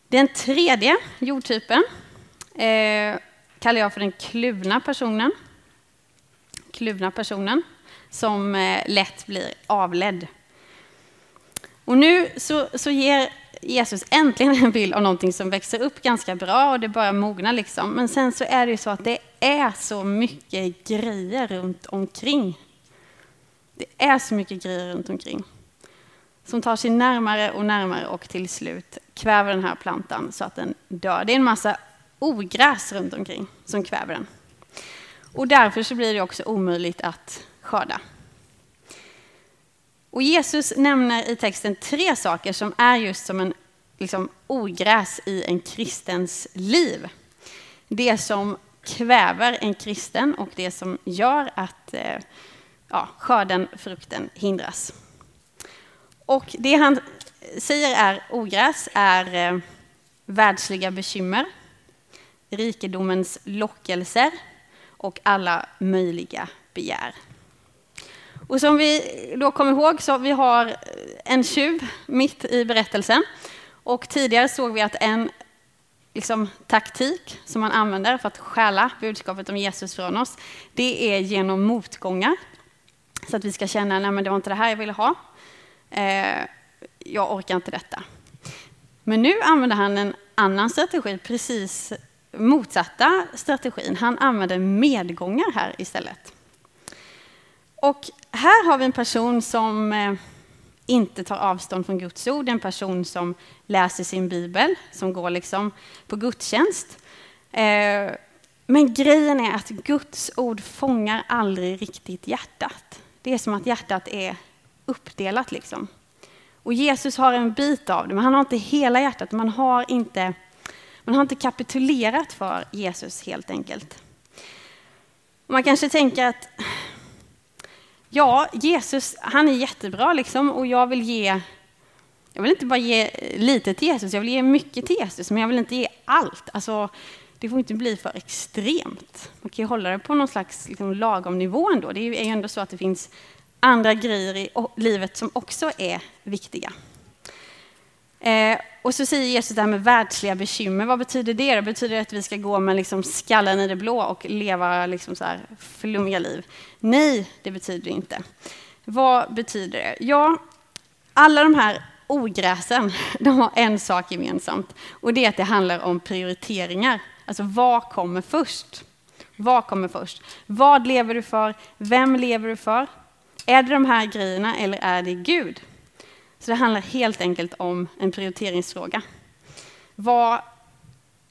Den tredje jordtypen eh, kallar jag för den kluvna personen. Kluvna personen som eh, lätt blir avledd. Och nu så, så ger Jesus äntligen en bild av någonting som växer upp ganska bra och det börjar mogna. Liksom. Men sen så är det ju så att det är så mycket grejer runt omkring. Det är så mycket grejer runt omkring som tar sig närmare och närmare och till slut kväver den här plantan så att den dör. Det är en massa ogräs runt omkring som kväver den. Och därför så blir det också omöjligt att skörda. Och Jesus nämner i texten tre saker som är just som en liksom, ogräs i en kristens liv. Det som kväver en kristen och det som gör att eh, ja, skörden, frukten, hindras. Och det han säger är ogräs är eh, världsliga bekymmer, rikedomens lockelser och alla möjliga begär. Och som vi då kommer ihåg så vi har en tjuv mitt i berättelsen. Och tidigare såg vi att en liksom, taktik som man använder för att stjäla budskapet om Jesus från oss, det är genom motgångar. Så att vi ska känna, nej men det var inte det här jag ville ha. Eh, jag orkar inte detta. Men nu använder han en annan strategi, precis motsatta strategin. Han använder medgångar här istället. Och här har vi en person som eh, inte tar avstånd från Guds ord, en person som läser sin bibel, som går liksom på gudstjänst. Eh, men grejen är att Guds ord fångar aldrig riktigt hjärtat. Det är som att hjärtat är uppdelat. Liksom. Och Jesus har en bit av det, men han har inte hela hjärtat. Man har inte, man har inte kapitulerat för Jesus helt enkelt. man kanske tänker att Ja, Jesus, han är jättebra liksom och jag vill ge jag vill inte bara ge lite till Jesus, jag vill ge mycket till Jesus, men jag vill inte ge allt. Alltså, det får inte bli för extremt. Man kan ju hålla det på någon slags liksom, lagom nivå ändå. Det är ju ändå så att det finns andra grejer i livet som också är viktiga. Eh, och så säger Jesus det här med världsliga bekymmer. Vad betyder det? Det betyder att vi ska gå med liksom skallen i det blå och leva liksom så här flummiga liv. Nej, det betyder det inte. Vad betyder det? Ja, alla de här ogräsen, de har en sak gemensamt. Och det är att det handlar om prioriteringar. Alltså vad kommer först? Vad kommer först? Vad lever du för? Vem lever du för? Är det de här grejerna eller är det Gud? Så det handlar helt enkelt om en prioriteringsfråga. Vad,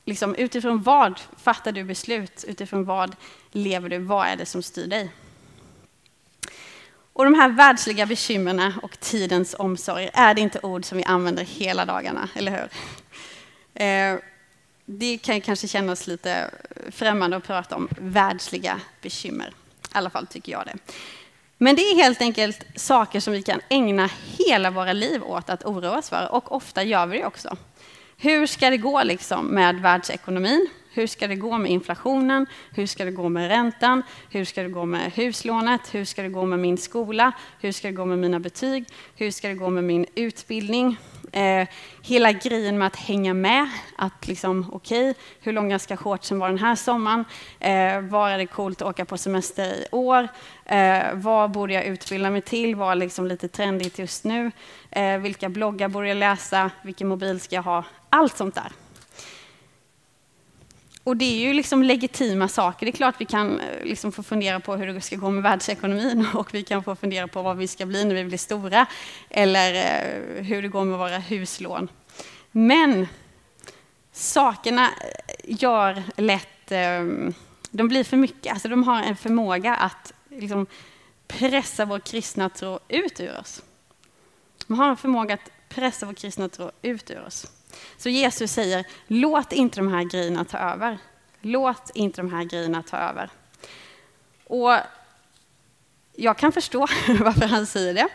liksom, utifrån vad fattar du beslut? Utifrån vad lever du? Vad är det som styr dig? Och de här världsliga bekymren och tidens omsorg, är det inte ord som vi använder hela dagarna, eller hur? Eh, det kan kanske kännas lite främmande att prata om världsliga bekymmer. I alla fall tycker jag det. Men det är helt enkelt saker som vi kan ägna hela våra liv åt att oroa oss för, och ofta gör vi det också. Hur ska det gå liksom med världsekonomin? Hur ska det gå med inflationen? Hur ska det gå med räntan? Hur ska det gå med huslånet? Hur ska det gå med min skola? Hur ska det gå med mina betyg? Hur ska det gå med min utbildning? Eh, hela grejen med att hänga med, att liksom, okej, okay, hur långa ska shortsen vara den här sommaren? Eh, var är det coolt att åka på semester i år? Eh, vad borde jag utbilda mig till? Vad är liksom lite trendigt just nu? Eh, vilka bloggar borde jag läsa? Vilken mobil ska jag ha? Allt sånt där. Och det är ju liksom legitima saker. Det är klart vi kan eh, liksom få fundera på hur det ska gå med världsekonomin och vi kan få fundera på vad vi ska bli när vi blir stora eller eh, hur det går med våra huslån. Men sakerna eh, gör lätt, de blir för mycket. Alltså de har en förmåga att liksom pressa vår kristna tro ut ur oss. De har en förmåga att pressa vår kristna tro ut ur oss. Så Jesus säger, låt inte de här grejerna ta över. Låt inte de här grejerna ta över. Och jag kan förstå varför han säger det,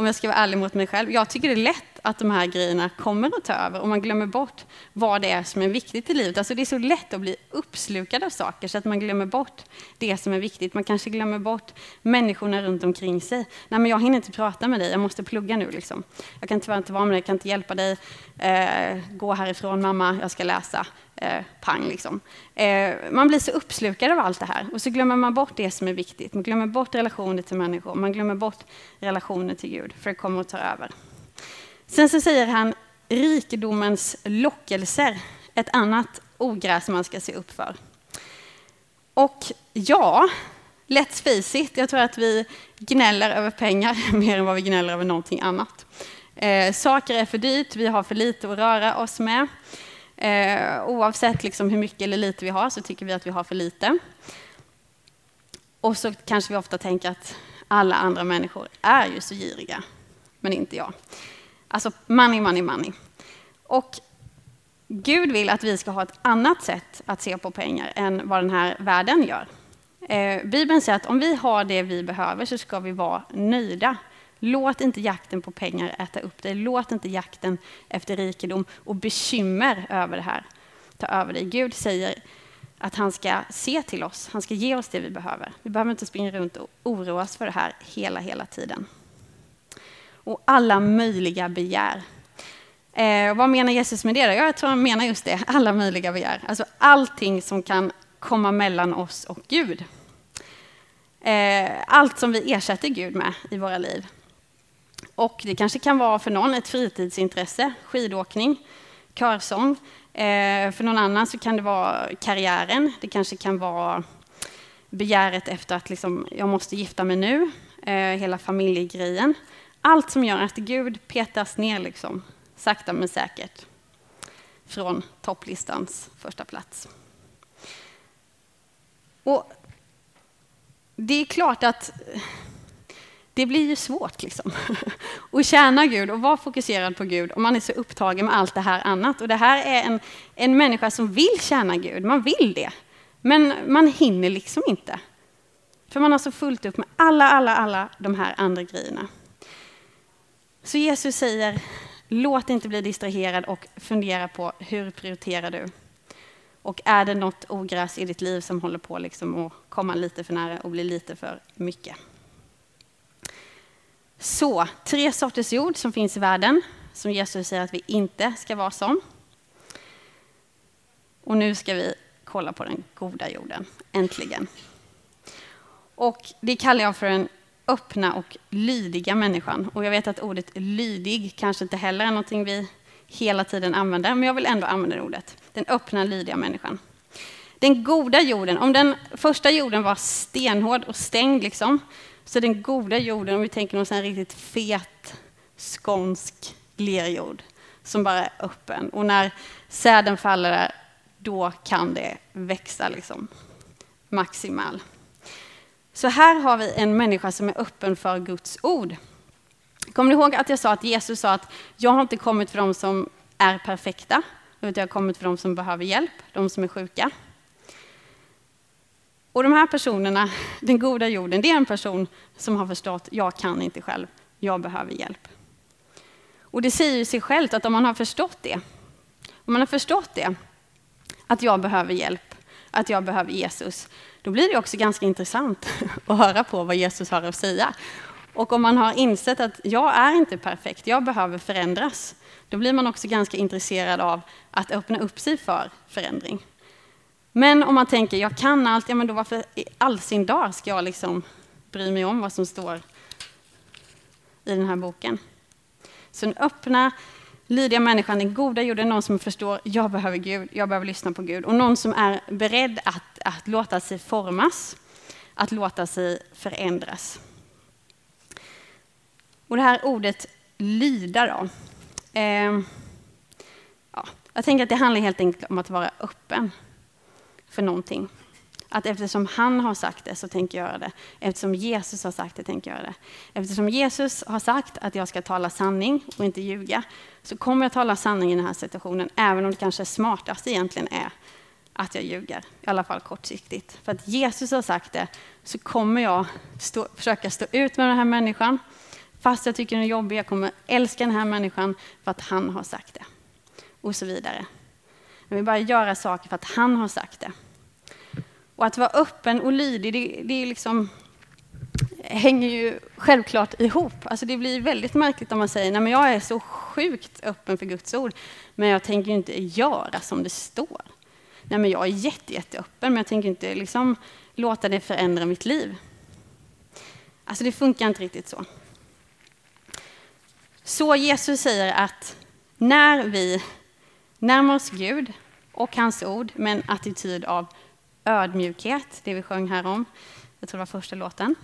om jag ska vara ärlig mot mig själv. Jag tycker det är lätt att de här grejerna kommer att ta över och man glömmer bort vad det är som är viktigt i livet. Alltså det är så lätt att bli uppslukad av saker så att man glömmer bort det som är viktigt. Man kanske glömmer bort människorna runt omkring sig. Nej, men jag hinner inte prata med dig, jag måste plugga nu. Liksom. Jag kan tyvärr inte vara med dig, jag kan inte hjälpa dig. Eh, gå härifrån mamma, jag ska läsa. Eh, pang liksom. Eh, man blir så uppslukad av allt det här och så glömmer man bort det som är viktigt. Man glömmer bort relationer till människor, man glömmer bort relationer till Gud, för det kommer att ta över. Sen så säger han rikedomens lockelser, ett annat ogräs man ska se upp för. Och ja, let's face it, jag tror att vi gnäller över pengar mer än vad vi gnäller över någonting annat. Eh, saker är för dyrt, vi har för lite att röra oss med. Eh, oavsett liksom hur mycket eller lite vi har så tycker vi att vi har för lite. Och så kanske vi ofta tänker att alla andra människor är ju så giriga, men inte jag. Alltså money, money, money. Och Gud vill att vi ska ha ett annat sätt att se på pengar än vad den här världen gör. Eh, Bibeln säger att om vi har det vi behöver så ska vi vara nöjda. Låt inte jakten på pengar äta upp dig. Låt inte jakten efter rikedom och bekymmer över det här ta över dig. Gud säger att han ska se till oss. Han ska ge oss det vi behöver. Vi behöver inte springa runt och oroa oss för det här hela, hela tiden och alla möjliga begär. Eh, vad menar Jesus med det? Då? Jag tror han menar just det, alla möjliga begär. Alltså allting som kan komma mellan oss och Gud. Eh, allt som vi ersätter Gud med i våra liv. Och det kanske kan vara för någon ett fritidsintresse, skidåkning, körsång. Eh, för någon annan så kan det vara karriären. Det kanske kan vara begäret efter att liksom, jag måste gifta mig nu, eh, hela familjegrejen. Allt som gör att Gud petas ner, liksom, sakta men säkert, från topplistans första plats. Och det är klart att det blir ju svårt liksom. att tjäna Gud och vara fokuserad på Gud om man är så upptagen med allt det här annat. Och det här är en, en människa som vill tjäna Gud, man vill det. Men man hinner liksom inte. För man har så fullt upp med alla, alla, alla de här andra grejerna. Så Jesus säger, låt inte bli distraherad och fundera på hur prioriterar du? Och är det något ogräs i ditt liv som håller på liksom att komma lite för nära och bli lite för mycket? Så, tre sorters jord som finns i världen. som Jesus säger att vi inte ska vara som. Och nu ska vi kolla på den goda jorden, äntligen. Och det kallar jag för den öppna och lydiga människan. Och jag vet att ordet lydig kanske inte heller är någonting vi hela tiden använder, men jag vill ändå använda det ordet. Den öppna, lydiga människan. Den goda jorden, om den första jorden var stenhård och stängd, liksom, så den goda jorden, om vi tänker någon sån riktigt fet skånsk lerjord som bara är öppen. Och när säden faller där, då kan det växa liksom maximal. Så här har vi en människa som är öppen för Guds ord. Kommer ni ihåg att jag sa att Jesus sa att jag har inte kommit för dem som är perfekta, utan jag har kommit för dem som behöver hjälp, de som är sjuka. Och de här personerna, den goda jorden, det är en person som har förstått, jag kan inte själv, jag behöver hjälp. Och det säger sig självt att om man har förstått det, om man har förstått det, att jag behöver hjälp, att jag behöver Jesus, då blir det också ganska intressant att höra på vad Jesus har att säga. Och om man har insett att jag är inte perfekt, jag behöver förändras, då blir man också ganska intresserad av att öppna upp sig för förändring. Men om man tänker, jag kan allt, ja men då varför i all sin dag ska jag liksom bry mig om vad som står i den här boken? Så den öppna, lydiga människan, den goda jorden, någon som förstår, jag behöver Gud, jag behöver lyssna på Gud. Och någon som är beredd att, att låta sig formas, att låta sig förändras. Och det här ordet lyda då. Eh, ja, jag tänker att det handlar helt enkelt om att vara öppen för någonting. Att eftersom han har sagt det så tänker jag göra det. Eftersom Jesus har sagt det tänker jag göra det. Eftersom Jesus har sagt att jag ska tala sanning och inte ljuga så kommer jag tala sanning i den här situationen även om det kanske smartaste egentligen är att jag ljuger. I alla fall kortsiktigt. För att Jesus har sagt det så kommer jag stå, försöka stå ut med den här människan fast jag tycker den är jobbig. Jag kommer älska den här människan för att han har sagt det. Och så vidare. Jag vill bara göra saker för att han har sagt det. Och att vara öppen och lydig, det, det är liksom, hänger ju självklart ihop. Alltså det blir väldigt märkligt om man säger nej men jag är så sjukt öppen för Guds ord, men jag tänker inte göra som det står. Nej men jag är jätte, jätteöppen, men jag tänker inte liksom låta det förändra mitt liv. Alltså det funkar inte riktigt så. Så Jesus säger att när vi närmar oss Gud och hans ord med en attityd av ödmjukhet, det vi sjöng här om. Jag tror det var första låten.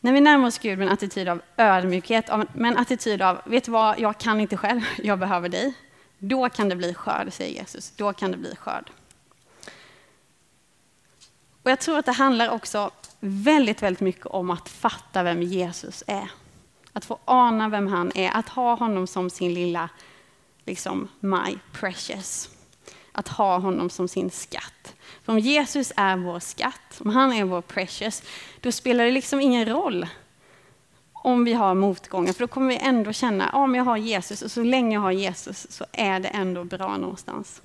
När vi närmar oss Gud med en attityd av ödmjukhet, med en attityd av, vet du vad, jag kan inte själv, jag behöver dig. Då kan det bli skörd, säger Jesus. Då kan det bli skörd. Och jag tror att det handlar också väldigt, väldigt mycket om att fatta vem Jesus är. Att få ana vem han är, att ha honom som sin lilla liksom my precious. Att ha honom som sin skatt. För om Jesus är vår skatt, om han är vår precious, då spelar det liksom ingen roll om vi har motgångar, för då kommer vi ändå känna att jag har Jesus och så länge jag har Jesus så är det ändå bra någonstans.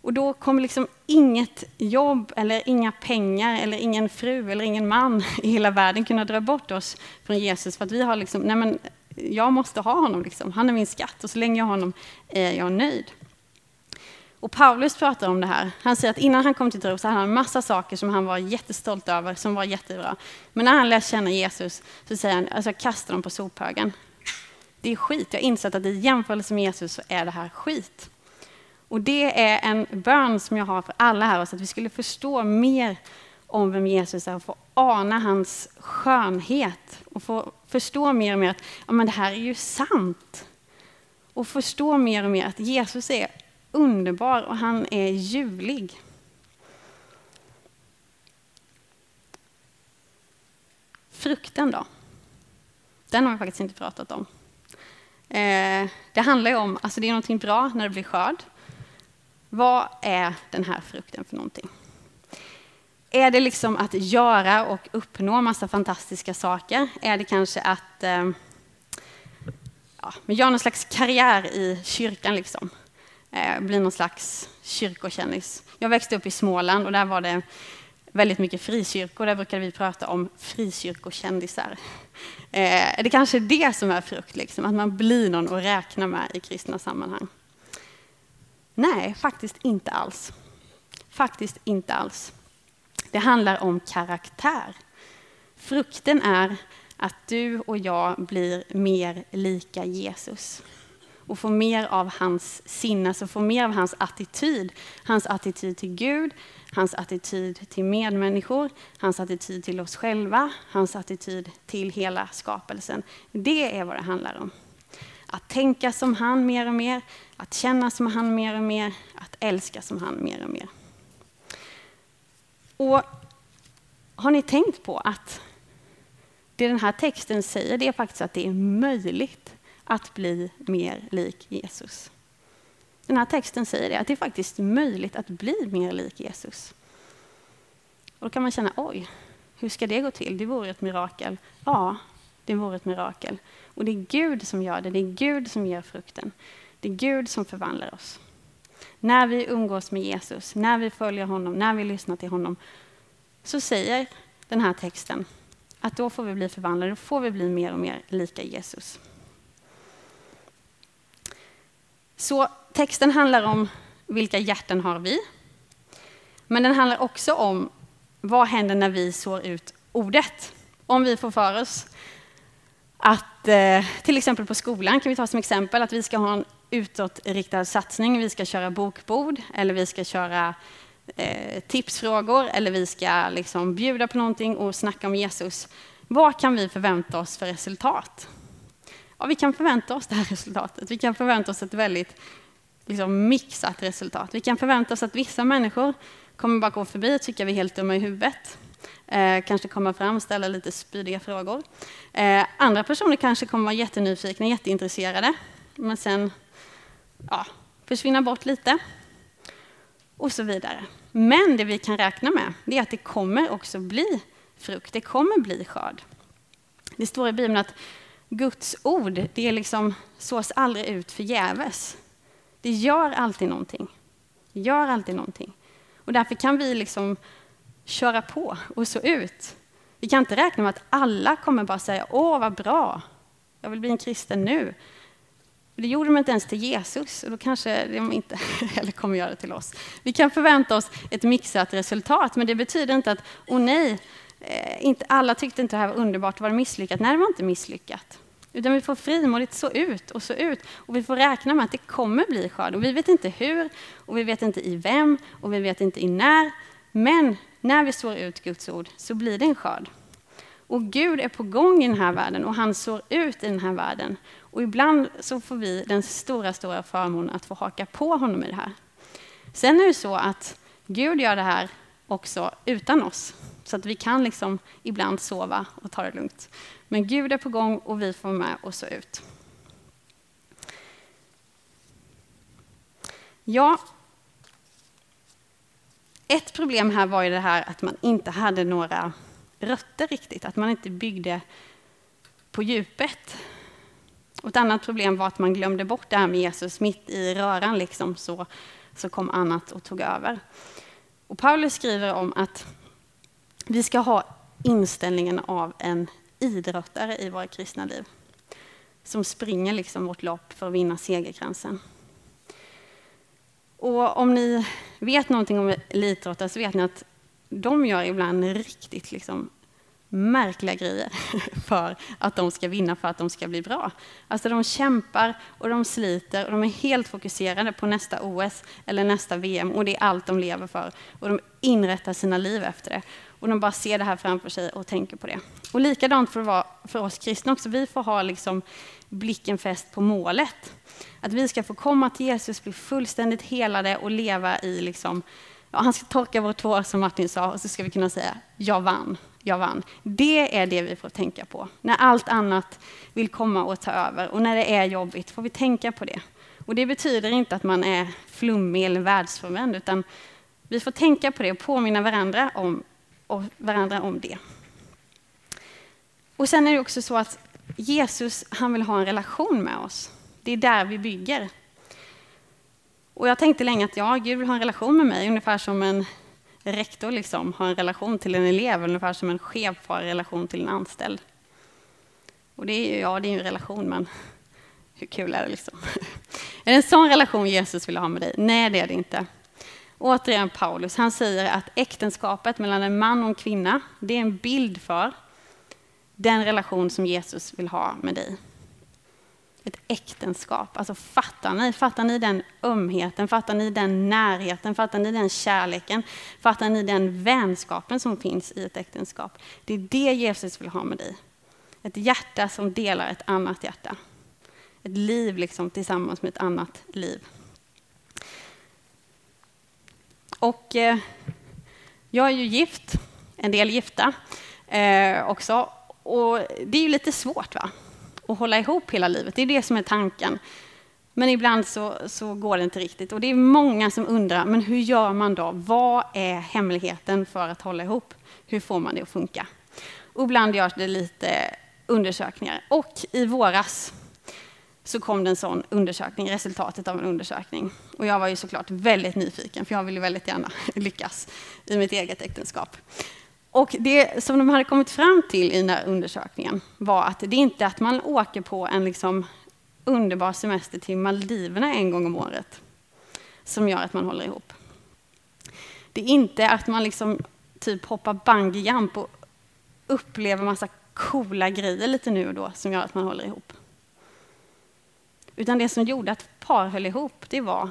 Och då kommer liksom inget jobb eller inga pengar eller ingen fru eller ingen man i hela världen kunna dra bort oss från Jesus för att vi har liksom, nej men jag måste ha honom, liksom. han är min skatt och så länge jag har honom är jag nöjd. Och Paulus pratar om det här. Han säger att innan han kom till tro så hade han en massa saker som han var jättestolt över, som var jättebra. Men när han lär känna Jesus så säger han, alltså kasta dem på sophögen. Det är skit. Jag har insett att i jämförelse med Jesus så är det här skit. Och det är en bön som jag har för alla här, så att vi skulle förstå mer om vem Jesus är och få ana hans skönhet och få förstå mer och mer att ja, men det här är ju sant. Och förstå mer och mer att Jesus är underbar och han är ljuvlig. Frukten då? Den har vi faktiskt inte pratat om. Eh, det handlar ju om, alltså det är någonting bra när det blir skörd. Vad är den här frukten för någonting? Är det liksom att göra och uppnå massa fantastiska saker? Är det kanske att eh, ja, göra någon slags karriär i kyrkan? Liksom? Eh, bli någon slags kyrkokändis. Jag växte upp i Småland och där var det väldigt mycket frikyrkor. Där brukade vi prata om frikyrkokändisar. Eh, det kanske det som är frukt, liksom, att man blir någon att räkna med i kristna sammanhang. Nej, faktiskt inte alls. Faktiskt inte alls. Det handlar om karaktär. Frukten är att du och jag blir mer lika Jesus och får mer av hans sinne, så får mer av hans attityd. Hans attityd till Gud, hans attityd till medmänniskor, hans attityd till oss själva, hans attityd till hela skapelsen. Det är vad det handlar om. Att tänka som han mer och mer, att känna som han mer och mer, att älska som han mer och mer. Och har ni tänkt på att det den här texten säger, det är faktiskt att det är möjligt att bli mer lik Jesus. Den här texten säger det, att det är faktiskt möjligt att bli mer lik Jesus. Och då kan man känna, oj, hur ska det gå till? Det vore ett mirakel. Ja, det vore ett mirakel. Och det är Gud som gör det, det är Gud som ger frukten. Det är Gud som förvandlar oss. När vi umgås med Jesus, när vi följer honom, när vi lyssnar till honom, så säger den här texten att då får vi bli förvandlade, då får vi bli mer och mer lika Jesus. Så texten handlar om vilka hjärtan har vi? Men den handlar också om vad händer när vi sår ut ordet? Om vi får för oss att, eh, till exempel på skolan kan vi ta som exempel att vi ska ha en utåtriktad satsning. Vi ska köra bokbord eller vi ska köra eh, tipsfrågor eller vi ska liksom bjuda på någonting och snacka om Jesus. Vad kan vi förvänta oss för resultat? Ja, vi kan förvänta oss det här resultatet. Vi kan förvänta oss ett väldigt liksom, mixat resultat. Vi kan förvänta oss att vissa människor kommer bara gå förbi och tycka vi är helt dumma i huvudet. Eh, kanske komma fram och ställa lite spydiga frågor. Eh, andra personer kanske kommer vara jättenyfikna, jätteintresserade, men sen ja, försvinna bort lite. Och så vidare. Men det vi kan räkna med det är att det kommer också bli frukt. Det kommer bli skörd. Det står i Bibeln att Guds ord, det är liksom, sås aldrig ut förgäves. Det gör alltid någonting. Det gör alltid någonting. Och därför kan vi liksom köra på och så ut. Vi kan inte räkna med att alla kommer bara säga åh vad bra, jag vill bli en kristen nu. Det gjorde de inte ens till Jesus och då kanske de inte heller kommer göra det till oss. Vi kan förvänta oss ett mixat resultat men det betyder inte att, åh nej, eh, inte, alla tyckte inte det här var underbart, var det misslyckat? Nej, det var inte misslyckat. Utan vi får frimodigt så ut och så ut. Och vi får räkna med att det kommer bli skörd. Och vi vet inte hur, och vi vet inte i vem, och vi vet inte i när. Men när vi sår ut Guds ord så blir det en skörd. Och Gud är på gång i den här världen och han sår ut i den här världen. Och ibland så får vi den stora, stora förmånen att få haka på honom i det här. Sen är det så att Gud gör det här också utan oss. Så att vi kan liksom ibland sova och ta det lugnt. Men Gud är på gång och vi får med och så ut. Ja, ett problem här var ju det här att man inte hade några rötter riktigt, att man inte byggde på djupet. Och ett annat problem var att man glömde bort det här med Jesus mitt i röran, liksom, så, så kom annat och tog över. Och Paulus skriver om att vi ska ha inställningen av en idrottare i våra kristna liv. Som springer liksom vårt lopp för att vinna segerkransen. Och om ni vet någonting om elitidrottare så vet ni att de gör ibland riktigt liksom märkliga grejer för att de ska vinna, för att de ska bli bra. Alltså de kämpar och de sliter och de är helt fokuserade på nästa OS eller nästa VM och det är allt de lever för. Och de inrättar sina liv efter det. Och de bara ser det här framför sig och tänker på det. Och likadant får det vara för oss kristna också. Vi får ha liksom blicken fäst på målet. Att vi ska få komma till Jesus, bli fullständigt helade och leva i liksom, ja, han ska torka vår tår som Martin sa och så ska vi kunna säga jag vann, jag vann. Det är det vi får tänka på. När allt annat vill komma och ta över och när det är jobbigt får vi tänka på det. Och det betyder inte att man är flummig eller världsfrånvänd utan vi får tänka på det och påminna varandra om och varandra om det. Och sen är det också så att Jesus, han vill ha en relation med oss. Det är där vi bygger. Och jag tänkte länge att ja, Gud vill ha en relation med mig, ungefär som en rektor liksom har en relation till en elev, ungefär som en chef har en relation till en anställd. Och det är ju, ja, det är ju en relation, men hur kul är det liksom? Är det en sån relation Jesus vill ha med dig? Nej, det är det inte. Återigen Paulus, han säger att äktenskapet mellan en man och en kvinna, det är en bild för den relation som Jesus vill ha med dig. Ett äktenskap. Alltså fattar ni? Fattar ni den ömheten? Fattar ni den närheten? Fattar ni den kärleken? Fattar ni den vänskapen som finns i ett äktenskap? Det är det Jesus vill ha med dig. Ett hjärta som delar ett annat hjärta. Ett liv liksom tillsammans med ett annat liv. Och eh, jag är ju gift, en del gifta eh, också. Och det är ju lite svårt va? Och hålla ihop hela livet. Det är det som är tanken. Men ibland så, så går det inte riktigt. Och det är många som undrar, men hur gör man då? Vad är hemligheten för att hålla ihop? Hur får man det att funka? Och ibland görs det lite undersökningar. Och i våras så kom det en sån undersökning, resultatet av en undersökning. Och jag var ju såklart väldigt nyfiken, för jag ville väldigt gärna lyckas i mitt eget äktenskap. Och det som de hade kommit fram till i den här undersökningen var att det inte är att man åker på en liksom underbar semester till Maldiverna en gång om året som gör att man håller ihop. Det är inte att man liksom typ hoppar bungyjump och upplever massa coola grejer lite nu och då som gör att man håller ihop. Utan det som gjorde att par höll ihop, det var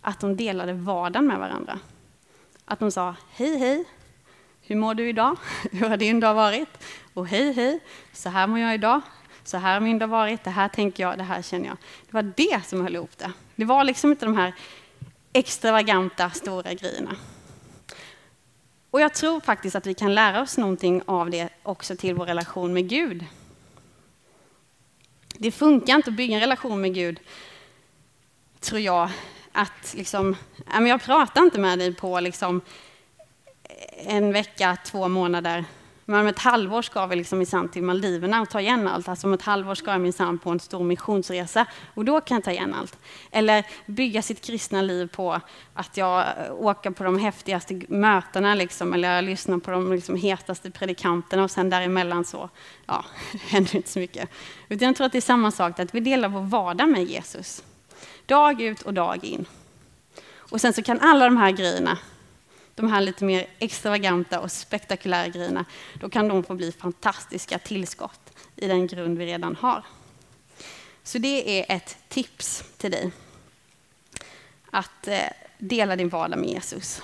att de delade vardagen med varandra. Att de sa hej hej, hur mår du idag? Hur har din dag varit? Och hej hej, så här mår jag idag. Så här har min dag varit, det här tänker jag, det här känner jag. Det var det som höll ihop det. Det var liksom inte de här extravaganta stora grejerna. Och jag tror faktiskt att vi kan lära oss någonting av det också till vår relation med Gud. Det funkar inte att bygga en relation med Gud, tror jag, att liksom, jag pratar inte med dig på liksom en vecka, två månader. Men om ett halvår ska vi liksom minsann till Maldiverna och ta igen allt. Alltså om ett halvår ska jag minsann på en stor missionsresa och då kan jag ta igen allt. Eller bygga sitt kristna liv på att jag eh, åker på de häftigaste mötena liksom, eller jag lyssnar på de liksom hetaste predikanterna och sen däremellan så ja, händer inte så mycket. Utan jag tror att det är samma sak, att vi delar vår vardag med Jesus. Dag ut och dag in. Och sen så kan alla de här grejerna de här lite mer extravaganta och spektakulära grejerna, då kan de få bli fantastiska tillskott i den grund vi redan har. Så det är ett tips till dig. Att eh, dela din vardag med Jesus.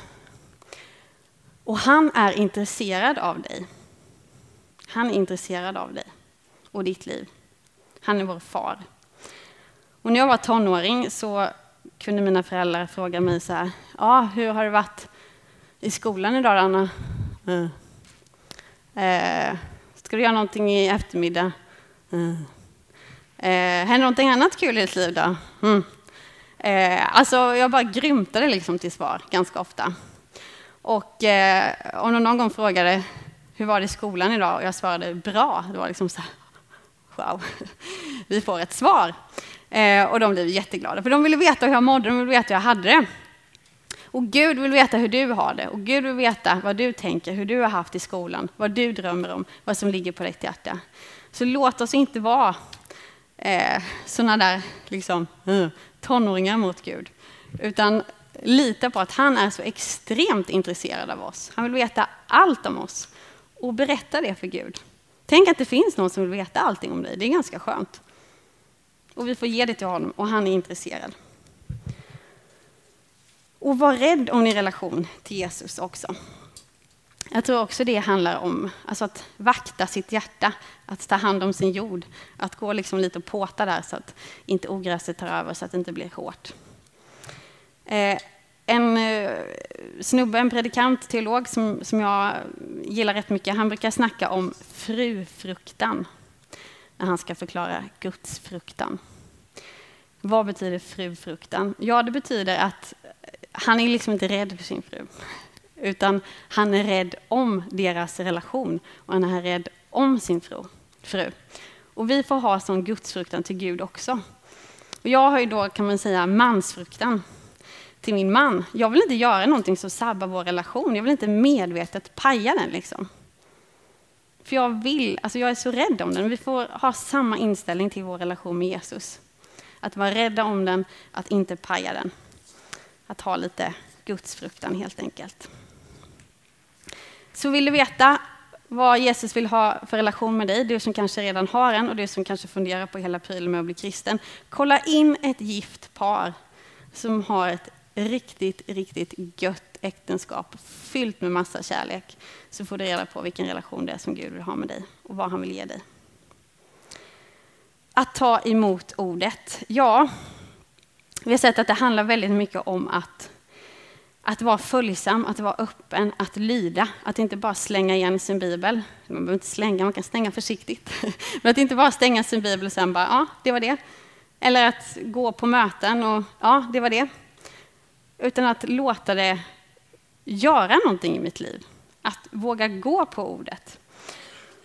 Och han är intresserad av dig. Han är intresserad av dig och ditt liv. Han är vår far. Och när jag var tonåring så kunde mina föräldrar fråga mig så här, ja, hur har det varit i skolan idag, Anna? Mm. Eh, ska du göra någonting i eftermiddag? Mm. Eh, händer någonting annat kul i ditt liv då? Mm. Eh, alltså, jag bara grymtade liksom till svar ganska ofta. Och eh, om någon någon gång frågade hur var det i skolan idag och jag svarade bra, det var liksom så här, wow, vi får ett svar. Eh, och de blev jätteglada, för de ville veta hur jag mådde, de ville veta hur jag hade det. Och Gud vill veta hur du har det och Gud vill veta vad du tänker, hur du har haft i skolan, vad du drömmer om, vad som ligger på ditt hjärta. Så låt oss inte vara eh, sådana där liksom, eh, tonåringar mot Gud, utan lita på att han är så extremt intresserad av oss. Han vill veta allt om oss och berätta det för Gud. Tänk att det finns någon som vill veta allting om dig, det är ganska skönt. Och vi får ge det till honom och han är intresserad. Och var rädd om din relation till Jesus också. Jag tror också det handlar om alltså att vakta sitt hjärta, att ta hand om sin jord, att gå liksom lite och påta där så att inte ogräset tar över, så att det inte blir hårt. Eh, en eh, snubbe, en predikant, teolog som, som jag gillar rätt mycket, han brukar snacka om frufruktan när han ska förklara gudsfruktan. Vad betyder frufruktan? Ja, det betyder att han är liksom inte rädd för sin fru, utan han är rädd om deras relation och han är rädd om sin fru. Och vi får ha sån gudsfruktan till Gud också. Och jag har ju då, kan man säga, mansfruktan till min man. Jag vill inte göra någonting som sabbar vår relation. Jag vill inte medvetet paja den. Liksom. För jag vill, alltså jag är så rädd om den. Vi får ha samma inställning till vår relation med Jesus. Att vara rädda om den, att inte paja den. Att ha lite gudsfruktan helt enkelt. Så vill du veta vad Jesus vill ha för relation med dig, du som kanske redan har en och du som kanske funderar på hela prylen med att bli kristen. Kolla in ett gift par som har ett riktigt, riktigt gött äktenskap fyllt med massa kärlek. Så får du reda på vilken relation det är som Gud vill ha med dig och vad han vill ge dig. Att ta emot ordet. Ja, vi har sett att det handlar väldigt mycket om att att vara följsam, att vara öppen, att lyda, att inte bara slänga igen sin bibel. Man behöver inte slänga, man kan stänga försiktigt. Men att inte bara stänga sin bibel och sen bara, ja, det var det. Eller att gå på möten och, ja, det var det. Utan att låta det göra någonting i mitt liv. Att våga gå på ordet.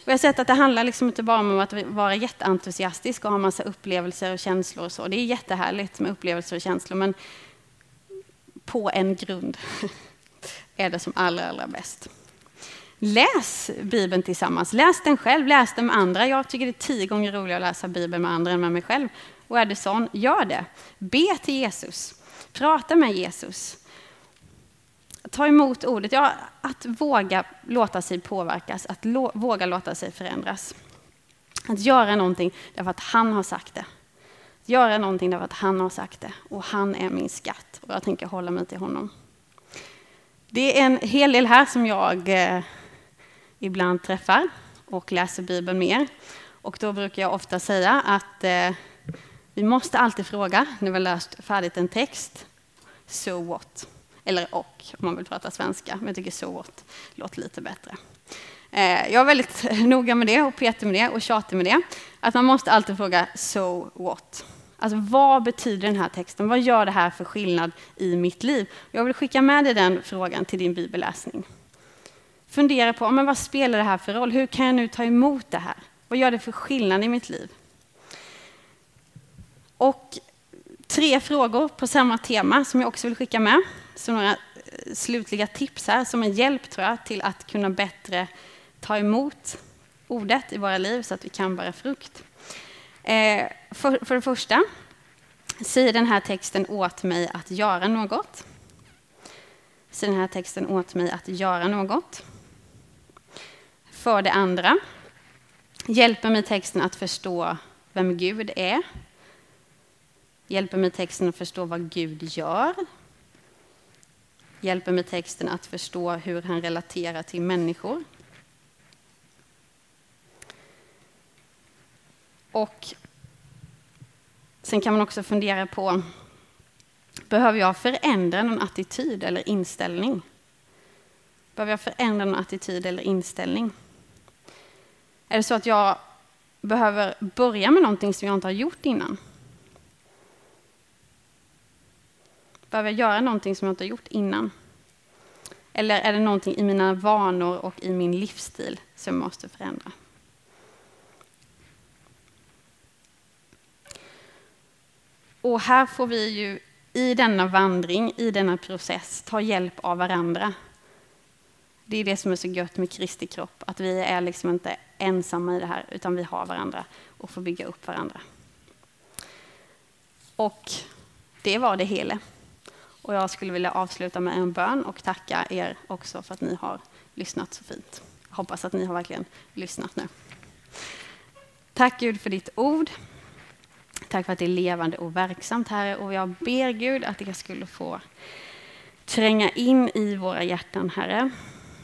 Vi har sett att det handlar liksom inte bara om att vara jätteentusiastisk och ha massa upplevelser och känslor och så. Det är jättehärligt med upplevelser och känslor, men på en grund är det som allra, allra bäst. Läs Bibeln tillsammans. Läs den själv, läs den med andra. Jag tycker det är tio gånger roligare att läsa Bibeln med andra än med mig själv. Och är det sån, gör det. Be till Jesus. Prata med Jesus. Ta emot ordet. Ja, att våga låta sig påverkas, att våga låta sig förändras. Att göra någonting därför att han har sagt det Att göra någonting därför att han har sagt det. Och han är min skatt och jag tänker hålla mig till honom. Det är en hel del här som jag eh, ibland träffar och läser Bibeln mer. Och då brukar jag ofta säga att eh, vi måste alltid fråga när vi har läst färdigt en text, so what? Eller och, om man vill prata svenska. Men jag tycker so what låter lite bättre. Eh, jag är väldigt noga med det och petig med det och tjatig med det. Att man måste alltid fråga so what? Alltså vad betyder den här texten? Vad gör det här för skillnad i mitt liv? Jag vill skicka med dig den frågan till din bibelläsning. Fundera på men vad spelar det här för roll? Hur kan jag nu ta emot det här? Vad gör det för skillnad i mitt liv? Och tre frågor på samma tema som jag också vill skicka med. Så några eh, slutliga tips här som en hjälp tror jag, till att kunna bättre ta emot ordet i våra liv så att vi kan bära frukt. Eh, för, för det första säger den här texten åt mig att göra något. Säger den här texten åt mig att göra något. För det andra hjälper mig texten att förstå vem Gud är. Hjälper mig texten att förstå vad Gud gör. Hjälper mig texten att förstå hur han relaterar till människor. Och sen kan man också fundera på, behöver jag förändra någon attityd eller inställning? Behöver jag förändra någon attityd eller inställning? Är det så att jag behöver börja med någonting som jag inte har gjort innan? Behöver jag göra någonting som jag inte har gjort innan? Eller är det någonting i mina vanor och i min livsstil som jag måste förändra? Och här får vi ju i denna vandring, i denna process, ta hjälp av varandra. Det är det som är så gött med Kristi kropp, att vi är liksom inte ensamma i det här, utan vi har varandra och får bygga upp varandra. Och det var det hela. Och jag skulle vilja avsluta med en bön och tacka er också för att ni har lyssnat så fint. Jag hoppas att ni har verkligen lyssnat nu. Tack Gud för ditt ord. Tack för att det är levande och verksamt, Herre. Och jag ber Gud att det skulle få tränga in i våra hjärtan, Herre.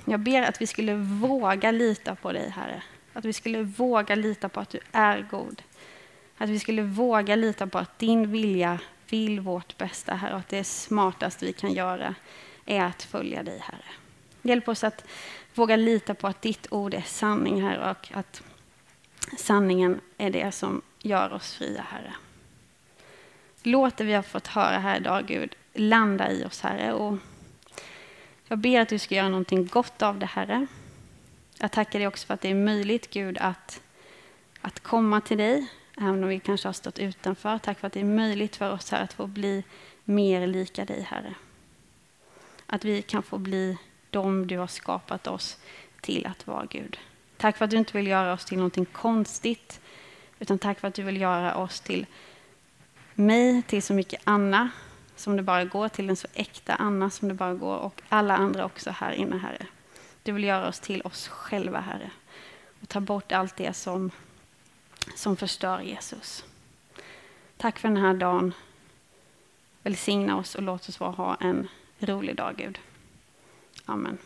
Jag ber att vi skulle våga lita på dig, Herre. Att vi skulle våga lita på att du är god. Att vi skulle våga lita på att din vilja vill vårt bästa, Herre. Och att det smartaste vi kan göra är att följa dig, Herre. Hjälp oss att våga lita på att ditt ord är sanning, Herre. Och att sanningen är det som gör oss fria, Herre. Låt det vi har fått höra här idag, Gud, landa i oss, Herre. Och jag ber att du ska göra någonting gott av det, Herre. Jag tackar dig också för att det är möjligt, Gud, att, att komma till dig, även om vi kanske har stått utanför. Tack för att det är möjligt för oss här att få bli mer lika dig, Herre. att vi kan få bli de du har skapat oss till att vara, Gud. Tack för att du inte vill göra oss till någonting konstigt, utan tack för att du vill göra oss till mig, till så mycket Anna som det bara går, till en så äkta Anna som det bara går och alla andra också här inne, Herre. Du vill göra oss till oss själva, Herre. Och ta bort allt det som, som förstör Jesus. Tack för den här dagen. Välsigna oss och låt oss ha en rolig dag, Gud. Amen.